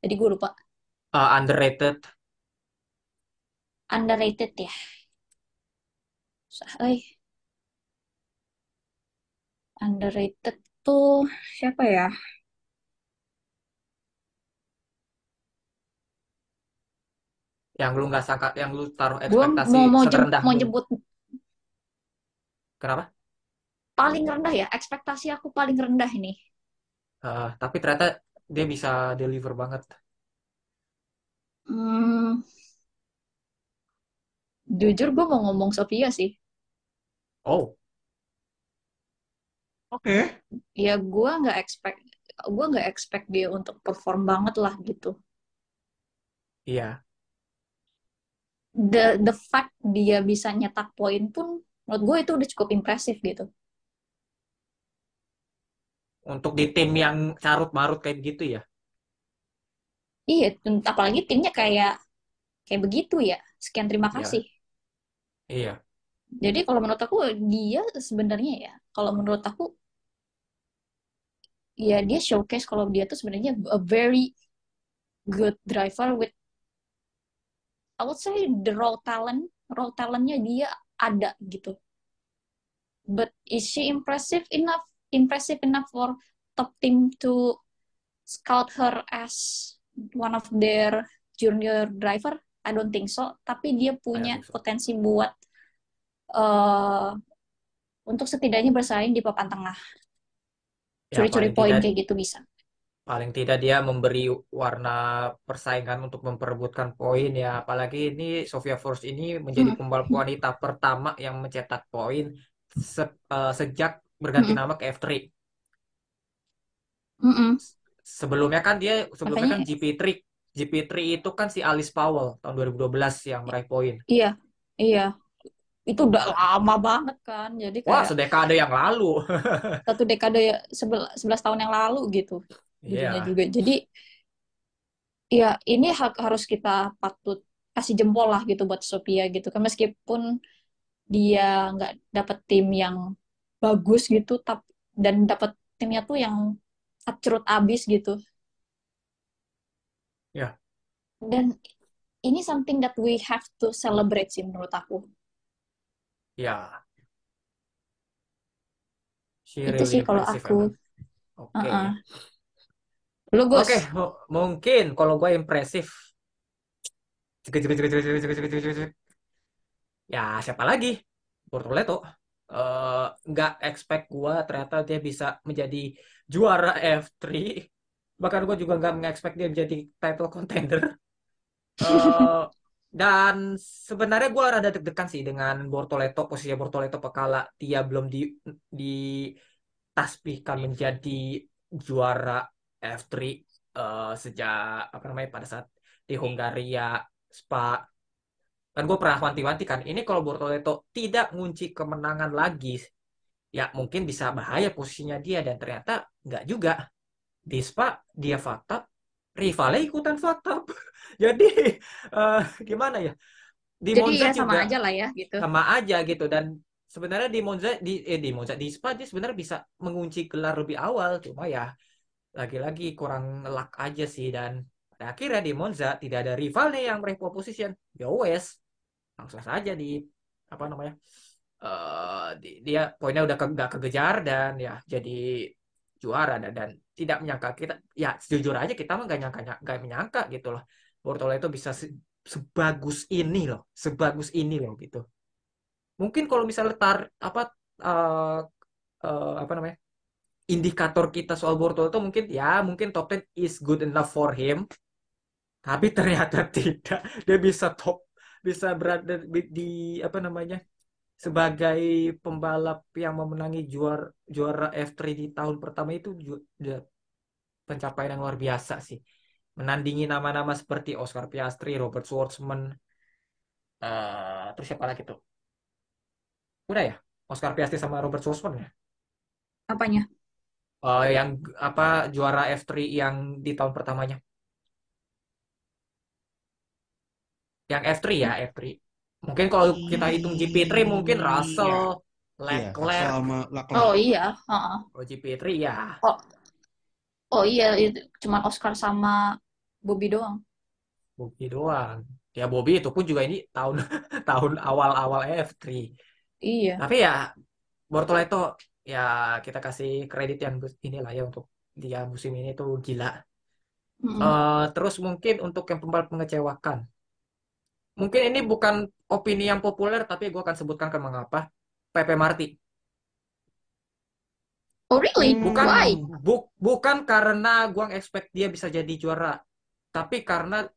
Speaker 4: Tadi gue lupa.
Speaker 1: Uh, underrated.
Speaker 4: Underrated ya. Susah, eh. underrated tuh siapa ya
Speaker 1: yang lu nggak sangka yang lu taruh ekspektasi
Speaker 4: mau mau jem-
Speaker 1: seterendah
Speaker 4: mau nyebut
Speaker 1: kenapa?
Speaker 4: Paling rendah ya ekspektasi aku paling rendah ini.
Speaker 1: Uh, tapi ternyata dia bisa deliver banget.
Speaker 4: Hmm, jujur gue mau ngomong Sofia sih.
Speaker 1: Oh.
Speaker 2: Oke.
Speaker 4: ya gue nggak expect gue nggak expect dia untuk perform banget lah gitu.
Speaker 1: Iya
Speaker 4: the the fact dia bisa nyetak poin pun menurut gue itu udah cukup impresif gitu
Speaker 1: untuk di tim yang carut marut kayak gitu ya.
Speaker 4: Iya, apalagi timnya kayak kayak begitu ya. Sekian terima
Speaker 1: Iya.
Speaker 4: kasih.
Speaker 1: Iya.
Speaker 4: Jadi kalau menurut aku dia sebenarnya ya, kalau menurut aku ya dia showcase kalau dia tuh sebenarnya a very good driver with I would say the raw talent, raw talentnya dia ada gitu. But is she impressive enough, impressive enough for top team to scout her as one of their junior driver? I don't think so. Tapi dia punya
Speaker 1: so.
Speaker 4: potensi buat eh untuk setidaknya bersaing di papan tengah.
Speaker 1: Ya,
Speaker 4: Curi-curi
Speaker 1: paling
Speaker 4: poin kayak gitu bisa.
Speaker 1: Paling tidak dia memberi warna persaingan untuk memperebutkan poin ya. Apalagi ini Sofia Force ini menjadi
Speaker 4: Hmm.
Speaker 1: pembalap wanita pertama yang mencetak poin se- eh, sejak berganti
Speaker 4: Mm-mm.
Speaker 1: nama ke F3.
Speaker 4: Mm-mm.
Speaker 1: Sebelumnya kan dia sebelumnya kan
Speaker 4: Makanya
Speaker 1: GP3. GP3 itu kan si Alice Powell tahun 2012 yang meraih poin.
Speaker 4: iya, iya. Itu udah lama banget kan. Jadi
Speaker 1: Wah,
Speaker 4: kayak
Speaker 1: sedekade yang lalu. [LAUGHS]
Speaker 4: satu dekade ya, sebel- 11 tahun yang lalu gitu
Speaker 1: Iya.
Speaker 4: juga. Jadi ya ini ha- harus kita patut kasih jempol lah gitu buat Sophia gitu kan meskipun dia nggak dapet tim yang bagus gitu tap, dan dapet timnya tuh yang acurut abis gitu.
Speaker 1: Ya.
Speaker 4: Dan ini something that we have to celebrate sih menurut aku.
Speaker 1: Ya. She
Speaker 4: Itu
Speaker 1: really
Speaker 4: sih kalau aku.
Speaker 1: Oke.
Speaker 4: Uh-uh. Lu Gus,
Speaker 1: Oke, mu- mungkin kalau gue impresif. Cek, cek, cek, cek, cek, cek, cek, cek, cek, cek. Ya, siapa lagi? Bortoleto. Eh, nggak expect gue ternyata dia bisa menjadi juara F3. Bahkan gue juga nggak nge-expect dia menjadi title contender. [LAUGHS] Eh, dan sebenarnya gue rada deg-degan sih dengan Bortoleto, posisi Bortoleto pekala dia belum di ditasbihkan menjadi juara F3 eh, sejak apa namanya pada saat di Hungaria Spa. Kan gue pernah wanti-wanti kan ini kalau Bortoleto tidak ngunci kemenangan lagi ya mungkin bisa bahaya posisinya dia dan ternyata nggak juga. Di Spa dia fakta rivalnya ikutan fakta [LAUGHS] jadi eh, gimana ya di
Speaker 4: jadi
Speaker 1: Monza
Speaker 4: ya sama
Speaker 1: juga
Speaker 4: aja lah ya gitu.
Speaker 1: sama aja gitu dan sebenarnya di Monza di eh di Monza di Spa dia sebenarnya bisa mengunci gelar lebih awal cuma ya lagi-lagi kurang luck aja sih dan pada akhirnya di Monza tidak ada rivalnya yang meraih pole position. Ya wes langsung saja di apa namanya di- dia poinnya udah ke, nggak kegejar dan ya jadi juara dan, dan tidak menyangka kita ya jujur aja kita mah nggak nyangka nggak menyangka gitu loh. Bortoleto bisa se- sebagus ini loh sebagus ini loh gitu. Mungkin kalau misalnya tar apa eh, eh, apa namanya indikator kita soal Bortoleto mungkin ya mungkin top 10 is good enough for him tapi ternyata [LAUGHS] tidak dia bisa top bisa berada di, apa namanya sebagai pembalap yang memenangi juara juara F3 di tahun pertama itu ju- udah pencapaian yang luar biasa sih menandingi nama-nama seperti Oscar Piastri, Robert Schwartzman, eh terus siapa lagi tuh? Udah ya, Oscar Piastri sama Robert Schwartzman ya.
Speaker 4: Apanya?
Speaker 1: Eh, yang apa juara F3 yang di tahun pertamanya. Yang F3 ya, F3. Mungkin kalau kita hitung GP3 mungkin Russell,
Speaker 2: Iya,
Speaker 1: Leclerc,
Speaker 2: sama Leclerc.
Speaker 4: Oh iya, heeh.
Speaker 1: kalau GP3 ya.
Speaker 4: Oh, oh iya, itu cuman Oscar sama Bobby doang.
Speaker 1: Bobby doang. Ya Bobby itu pun juga ini tahun [LAUGHS] tahun awal-awal F3.
Speaker 4: Iya.
Speaker 1: Tapi ya Bortoleto ya kita kasih kredit yang inilah ya untuk dia musim ini tuh gila.
Speaker 4: Mm-mm.
Speaker 1: Eh, terus mungkin untuk yang pembalap mengecewakan. Mungkin ini bukan opini yang populer tapi gue akan sebutkan ke mengapa. Pepe Marti.
Speaker 4: Oh really?
Speaker 1: Bukan
Speaker 4: Why?
Speaker 1: bu- bukan karena gue expect dia bisa jadi juara, tapi karena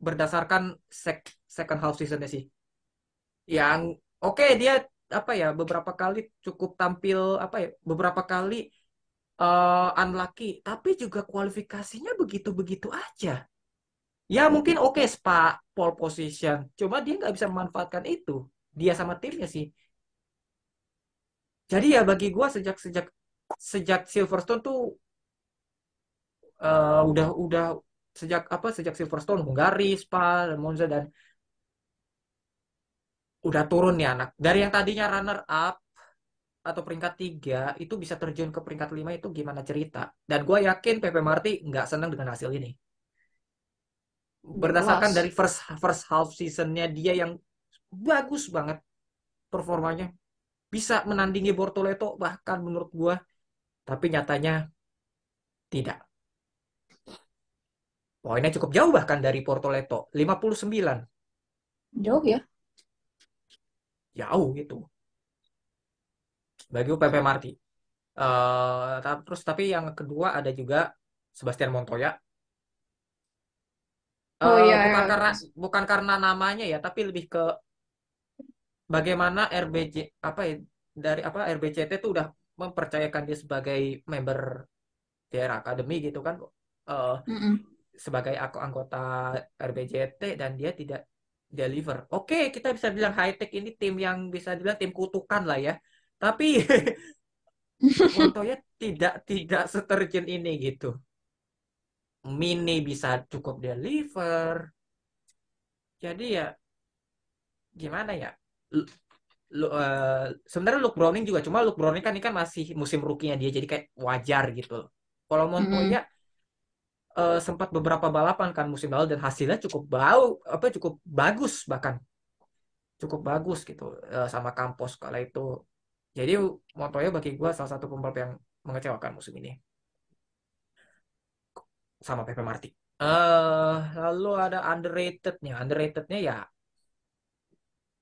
Speaker 1: berdasarkan sec- second half seasonnya sih. Yang oke dia apa ya beberapa kali cukup tampil apa ya beberapa kali eh, unlucky, tapi juga kualifikasinya begitu-begitu aja. Ya mungkin oke Spa pole position, cuma dia nggak bisa memanfaatkan itu. Dia sama timnya sih. Jadi ya bagi gua sejak sejak sejak Silverstone tuh eh, udah udah sejak apa sejak Silverstone Hungari Spa dan Monza dan udah turun nih anak. Dari yang tadinya runner up atau peringkat tiga itu bisa terjun ke peringkat lima itu gimana cerita? Dan gue yakin Pepe Marti nggak senang dengan hasil ini. Berdasarkan
Speaker 4: Jelas.
Speaker 1: dari first first half seasonnya dia yang bagus banget performanya. Bisa menandingi Bortoleto bahkan menurut gue tapi nyatanya tidak. Poinnya cukup jauh bahkan dari Bortoleto 59
Speaker 4: Jauh ya.
Speaker 1: Jauh gitu bagi Pepe Marti. Ta- terus tapi yang kedua ada juga Sebastian Montoya.
Speaker 4: Oh
Speaker 1: Eh,
Speaker 4: iya,
Speaker 1: bukan
Speaker 4: iya.
Speaker 1: karena bukan karena namanya ya, tapi lebih ke bagaimana RBJ apa ya dari apa RBCT itu udah mempercayakan dia sebagai member daerah akademi gitu kan eh,
Speaker 4: Mm-mm.
Speaker 1: sebagai aku anggota RBJT dan dia tidak deliver. Oke, kita bisa bilang high tech ini tim yang bisa dibilang tim kutukan lah ya. Tapi [LAUGHS] Montoya tidak tidak seterjun ini gitu. Mini bisa cukup deliver. Jadi ya gimana ya? Lu- lu- eh, sebenarnya Luke Browning juga cuma Luke Browning kan ini kan masih musim rookie-nya dia jadi kayak wajar gitu. Kalau Montoya eh, sempat beberapa balapan kan musim lalu dan hasilnya cukup bau apa cukup bagus bahkan cukup bagus gitu eh, sama Campos kala itu. Jadi Montoya bagi gue salah satu pembalap yang mengecewakan musim ini sama Pepe Marti. eh lalu ada underrated-nya. Underrated-nya ya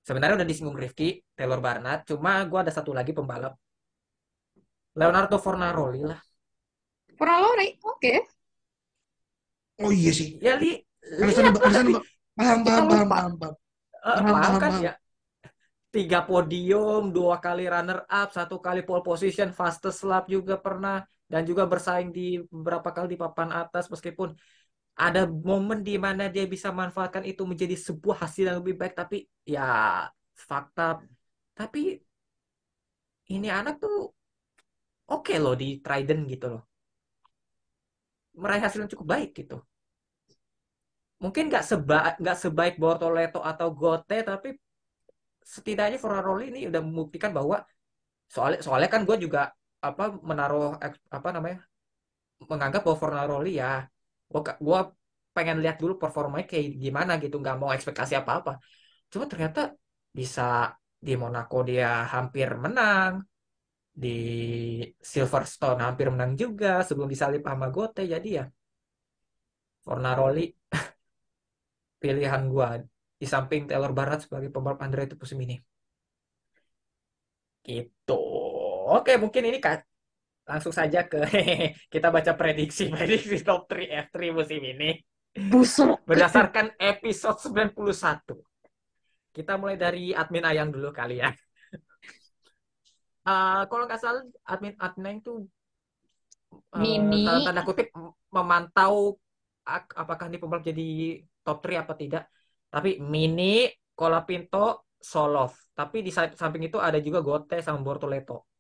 Speaker 1: sebenarnya udah disinggung Rifki, Taylor Barnard. Cuma gue ada satu lagi pembalap. Leonardo Fornaroli lah.
Speaker 4: Fornalori, oke.
Speaker 2: Oh iya sih.
Speaker 1: Ya li,
Speaker 2: Alasan, alasan, paham, paham, paham,
Speaker 1: lupa.
Speaker 2: paham, paham.
Speaker 1: Eh,
Speaker 2: Paham,
Speaker 1: paham
Speaker 2: paham,
Speaker 1: kan ya? Tiga podium, dua kali runner up, satu kali pole position, fastest lap juga pernah, dan juga bersaing di beberapa kali di papan atas meskipun ada momen di mana dia bisa manfaatkan itu menjadi sebuah hasil yang lebih baik, tapi ya fakta. Tapi ini anak tuh oke loh di Trident gitu loh, meraih hasil yang cukup baik gitu. Mungkin nggak seba nggak sebaik Bortoleto atau Gote, tapi setidaknya Fornaroli ini udah membuktikan bahwa soalnya soalnya kan gue juga apa menaruh apa namanya menganggap bahwa Fornaroli ya gue gua pengen lihat dulu performanya kayak gimana gitu nggak mau ekspektasi apa-apa cuma ternyata bisa di Monaco dia hampir menang di Silverstone hampir menang juga sebelum disalip sama Gote. Jadi ya Fornaroli [LAUGHS] pilihan gue di samping Taylor Barnard sebagai pembalap underrated musim ini gitu. Oke mungkin ini Kak, langsung saja ke [LAUGHS] kita baca prediksi [LAUGHS] prediksi top 3 F3 musim ini.
Speaker 4: Busuk.
Speaker 1: berdasarkan episode 91 kita mulai dari admin Ayang dulu kali ya Eh, kalau nggak salah admin admin itu eh,
Speaker 4: Mini.
Speaker 1: tanda, tanda kutip memantau ak- apakah ini pembalap jadi top 3 apa tidak tapi Mini Colapinto Solov tapi di sa- samping itu ada juga Gote sama Bortoleto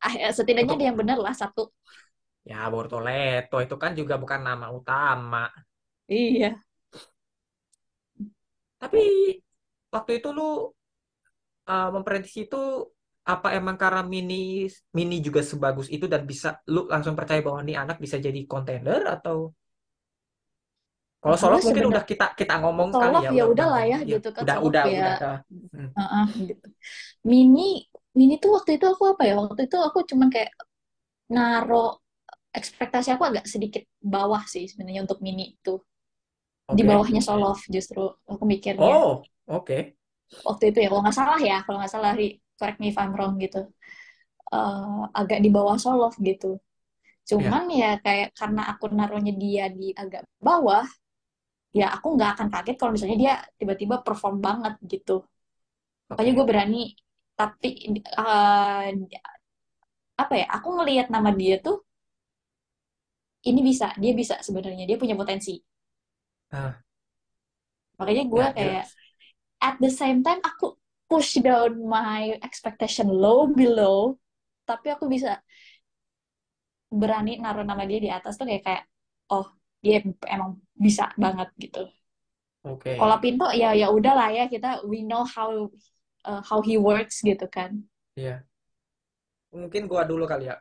Speaker 4: Ah, ya, setidaknya
Speaker 1: Untuk-
Speaker 4: ada yang benar lah satu.
Speaker 1: Ya, Bortoleto itu kan juga bukan nama utama.
Speaker 4: Iya.
Speaker 1: Tapi waktu itu lu uh, memprediksi itu apa emang karena Mini Mini juga sebagus itu dan bisa lu langsung percaya bahwa ini anak bisa jadi contender atau kalau
Speaker 4: Gue
Speaker 1: Solof mungkin
Speaker 4: sebenar-
Speaker 1: udah kita kita ngomong kali ya
Speaker 4: ya
Speaker 1: udah
Speaker 4: lah ya,
Speaker 1: ngomong.
Speaker 4: gitu kan,
Speaker 1: Udah udah
Speaker 4: ya.
Speaker 1: udah. Hmm.
Speaker 4: Gitu. Mini, Mini tuh waktu itu aku apa ya? Waktu itu aku cuman kayak naro ekspektasi aku agak sedikit bawah sih sebenarnya untuk Mini itu. Di
Speaker 1: Oke.
Speaker 4: bawahnya Solof justru aku mikirnya.
Speaker 1: Oh, oke.
Speaker 4: Waktu itu ya, kalau nggak salah ya, kalau nggak salah, correct me if I'm wrong gitu. Eh, agak di bawah Solof gitu. Cuman ya kayak karena aku naruhnya dia di agak bawah, ya aku nggak akan kaget kalau misalnya dia tiba-tiba perform banget gitu. Makanya gue berani, tapi eh, apa ya? Aku ngelihat nama dia tuh ini bisa, dia bisa sebenarnya, dia punya potensi.
Speaker 1: Ah.
Speaker 4: Makanya gue
Speaker 1: Ya,
Speaker 4: kayak at the same time aku push down my expectation low below, tapi aku bisa berani naruh nama dia di atas tuh kayak kayak oh dia emang bisa banget gitu.
Speaker 1: Oke.
Speaker 4: Kalau Pinto ya ya udahlah ya kita we know how uh, how he works gitu kan.
Speaker 1: Iya. Mungkin gua dulu kali ya.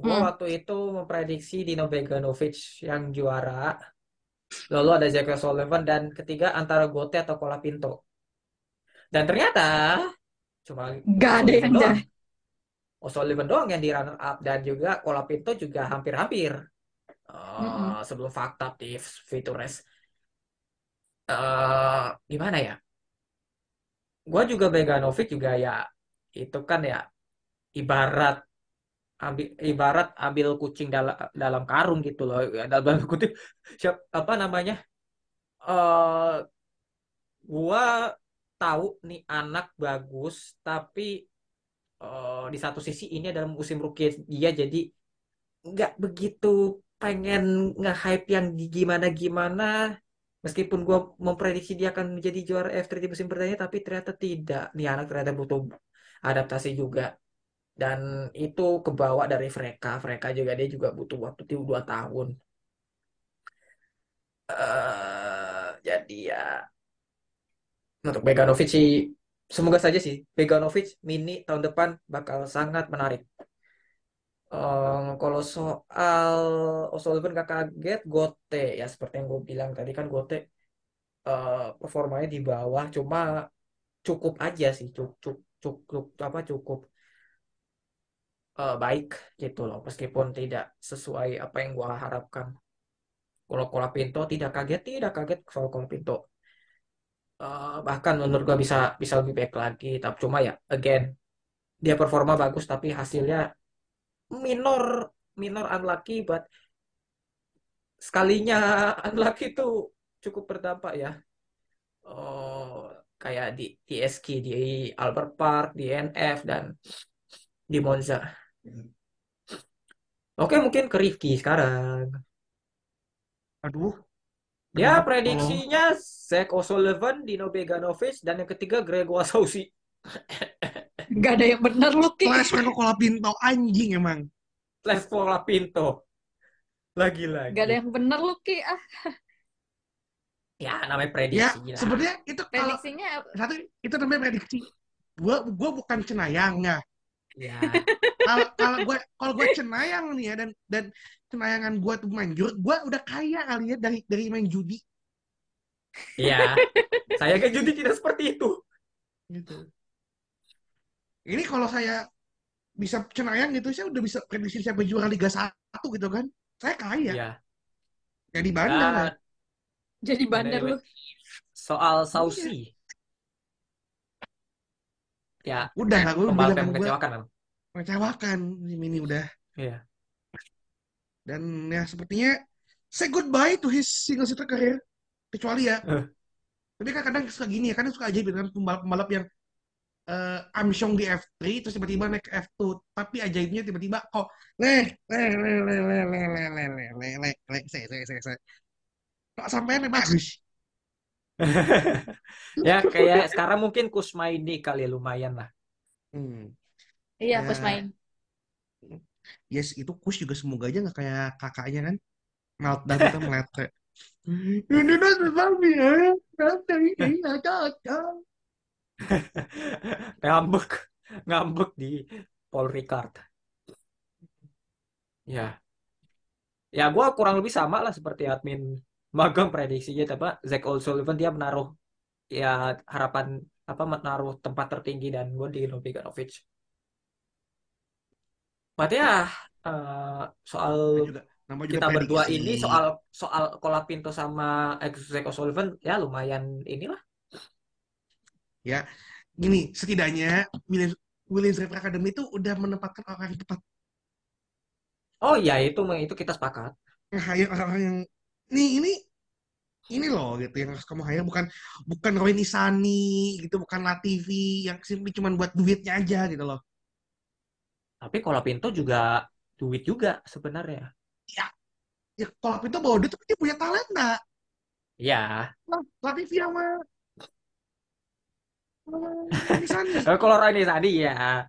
Speaker 1: Gua
Speaker 4: Hmm.
Speaker 1: waktu itu memprediksi Dino Beganovic yang juara. Lalu ada Jack Sullivan dan ketiga antara Gote atau Colapinto. Dan ternyata cuma
Speaker 4: Gak ada yang
Speaker 1: doang. O'Sullivan doang yang di runner up dan juga Colapinto juga hampir-hampir Eh,
Speaker 4: Mm-mm.
Speaker 1: sebelum fakta di Vitures. Eh gimana ya? Gua juga Beganovic juga ya itu kan ya ibarat ambil ibarat ambil kucing dalam dalam karung gitu loh Ya, dalam kutip siap apa namanya eh gua tahu nih anak bagus tapi eh, di satu sisi ini adalah musim rookie dia jadi nggak begitu pengen nge-hype yang gimana-gimana meskipun gua memprediksi dia akan menjadi juara F3 di musim pertama tapi ternyata tidak. Nih anak ternyata butuh adaptasi juga. Dan itu kebawa dari Vreka Vreka juga dia juga butuh waktu dua tahun. Eh jadi ya untuk Beganovic sih semoga saja sih Beganovic mini tahun depan bakal sangat menarik. Em, kalau soal O'Sullivan gak kaget Gote. Ya seperti yang gue bilang tadi kan Gote eh, performanya di bawah cuma cukup aja sih cukup cukup, cukup apa cukup eh, baik gitu loh meskipun tidak sesuai apa yang gua harapkan. Kalau Kolapinto tidak kaget tidak kaget soal Kolapinto Eh, bahkan menurut gua bisa bisa lebih baik lagi. Tapi cuma ya again dia performa bagus tapi hasilnya minor minor unlucky but sekalinya [LAUGHS] unlucky itu cukup berdampak ya. Oh kayak di di SK di Albert Park di NF dan di Monza. Oke, mungkin ke Rifki sekarang.
Speaker 2: Aduh,
Speaker 1: Ya,
Speaker 2: Kenapa?
Speaker 1: prediksinya Zach O'Sullivan, Dino Beganovic, dan yang ketiga Gregor Sausi. [LAUGHS]
Speaker 4: Gak ada yang bener lu Ki.
Speaker 2: Flash Franco Colapinto anjing emang.
Speaker 1: Les Pola Pinto. Lagi-lagi.
Speaker 4: Gak ada yang bener lu Ki. Ah, [LAUGHS]
Speaker 1: Ya, namanya
Speaker 2: Ya,
Speaker 1: prediksi lah.
Speaker 2: sebenarnya itu kalau
Speaker 4: prediksinya
Speaker 2: satu itu namanya prediksi. Gua gua bukan cenayang ya.
Speaker 1: Ya, [LAUGHS]
Speaker 2: Kalau kalau gua kalau gua cenayang nih ya dan dan cenayangan gua tuh main judi, gua udah kaya kali ya dari dari main judi
Speaker 1: ya. [LAUGHS] Saya kan judi tidak seperti itu.
Speaker 2: gitu. Ini kalau saya bisa cenayang gitu, saya udah bisa prediksi siapa juara Liga 1 gitu kan. Saya kaya.
Speaker 1: Ya.
Speaker 2: Jadi bandar.
Speaker 1: Dan
Speaker 4: jadi bandar lu.
Speaker 1: soal Sausi. Ya,
Speaker 2: Udah
Speaker 1: pembalap
Speaker 2: bilang
Speaker 1: yang
Speaker 2: gue
Speaker 1: mengecewakan.
Speaker 2: mengecewakan ini, udah.
Speaker 1: Iya.
Speaker 2: Dan ya sepertinya say goodbye to his single seater career. Kecuali ya.
Speaker 1: Eh.
Speaker 2: Tapi kan kadang suka gini ya, kadang suka aja dengan pembalap-pembalap yang eh amsyong di F3 terus tiba-tiba naik ke F2 tapi ajaibnya tiba-tiba kok leh leh leh leh leh leh leh leh leh leh leh leh saya kok sampai bagus [LAUGHS]
Speaker 1: Ya, kayak sekarang mungkin Kusmaini kali ya, lumayan lah.
Speaker 2: hmm.
Speaker 4: Iya,
Speaker 2: Ya.
Speaker 4: pas main.
Speaker 2: yes itu kus juga semoga aja nggak kayak kakaknya kan meltdown kita melete [LAUGHS] ini nanti ya nanti ini [LAUGHS] cocok
Speaker 1: ngambek ngambek di Paul Ricard ya ya gue kurang lebih sama lah seperti admin magang prediksinya tapi Zach O'Sullivan dia menaruh ya harapan apa menaruh tempat tertinggi dan gue di Beganovic berarti ya eh, soal
Speaker 2: Nah, juga nama juga
Speaker 1: kita berdua ini soal soal Colapinto sama Zach O'Sullivan ya lumayan inilah.
Speaker 2: Gini setidaknya Williams Williams Driver Academy itu udah menempatkan orang yang tepat.
Speaker 1: Oh ya itu itu kita sepakat.
Speaker 2: Nge-hire orang-orang yang nih ini ini loh gitu yang harus kamu hire bukan bukan Roy Nisani gitu bukan Latifi yang simply cuman buat duitnya aja gitu loh
Speaker 1: Tapi Colapinto juga duit juga sebenarnya.
Speaker 2: ya kalau itu bawa duit tapi dia punya talenta
Speaker 1: Ya.
Speaker 2: Lah, Latifi sama Nisani [LAUGHS]
Speaker 1: Kalau Roy tadi ya.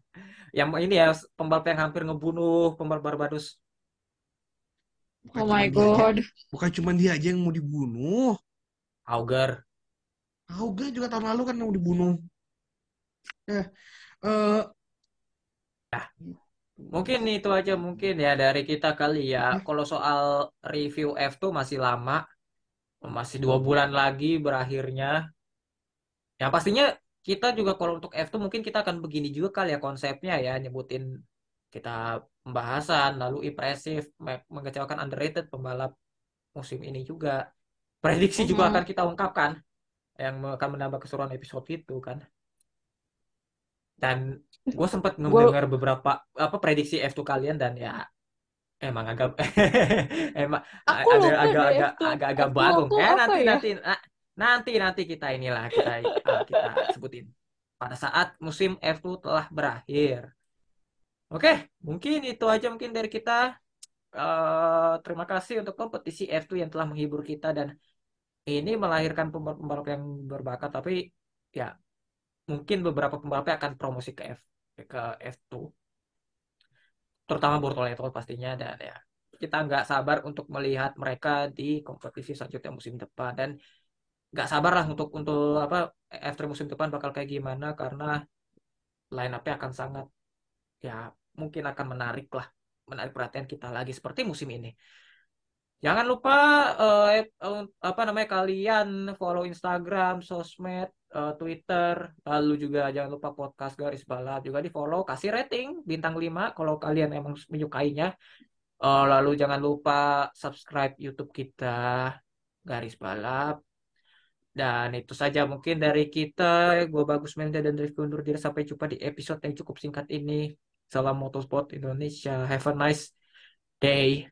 Speaker 1: Yang ini ya pembalap yang hampir ngebunuh pembalap Barbados.
Speaker 2: Bukan
Speaker 4: Oh my
Speaker 2: dia aja,
Speaker 4: God.
Speaker 2: bukan cuma dia aja yang mau dibunuh.
Speaker 1: Auger.
Speaker 2: Auger juga tahun lalu kan mau dibunuh. Eh, eh,
Speaker 1: Mungkin itu aja mungkin ya dari kita kali ya.
Speaker 2: Oke.
Speaker 1: Kalau soal review F2 masih lama. Masih dua bulan lagi berakhirnya. Ya pastinya kita juga kalau untuk F2 mungkin kita akan begini juga kali ya konsepnya ya. Nyebutin kita pembahasan lalu impresif, me- mengecewakan underrated pembalap musim ini juga. Prediksi juga
Speaker 2: Mm-mm.
Speaker 1: akan kita ungkapkan yang akan menambah keseruan episode itu kan. Dan gue sempat mendengar beberapa apa prediksi F2 kalian dan ya emang agak [LAUGHS] emang
Speaker 4: aku
Speaker 1: agak agak agak
Speaker 4: F2
Speaker 1: agak agak
Speaker 4: F2
Speaker 1: bagong.
Speaker 4: aku
Speaker 1: Eh
Speaker 4: apa
Speaker 1: nanti
Speaker 4: ya?
Speaker 1: nanti nah, nanti nanti kita inilah kita ah, kita sebutin pada saat musim F2 telah berakhir. Oke, mungkin itu aja mungkin dari kita. Eh, terima kasih untuk kompetisi F2 yang telah menghibur kita dan ini melahirkan pembalap-pembalap yang berbakat tapi ya mungkin beberapa pembalapnya akan promosi ke F ke F2 terutama Bortoleto pastinya dan ya kita nggak sabar untuk melihat mereka di kompetisi selanjutnya musim depan dan nggak sabar lah untuk untuk apa F3 musim depan bakal kayak gimana karena line up-nya akan sangat ya mungkin akan menarik lah menarik perhatian kita lagi seperti musim ini Jangan lupa eh, eh, apa namanya kalian follow Instagram, sosmed, eh, Twitter, lalu juga jangan lupa podcast Garis Balap juga di follow, kasih rating bintang 5 kalau kalian emang menyukainya. Eh, lalu jangan lupa subscribe YouTube kita Garis Balap. Dan itu saja mungkin dari kita. Gue Bagus Menda dan Rifki undur. Sampai jumpa di episode yang cukup singkat ini. Salam Motorsport Indonesia. Have a nice day.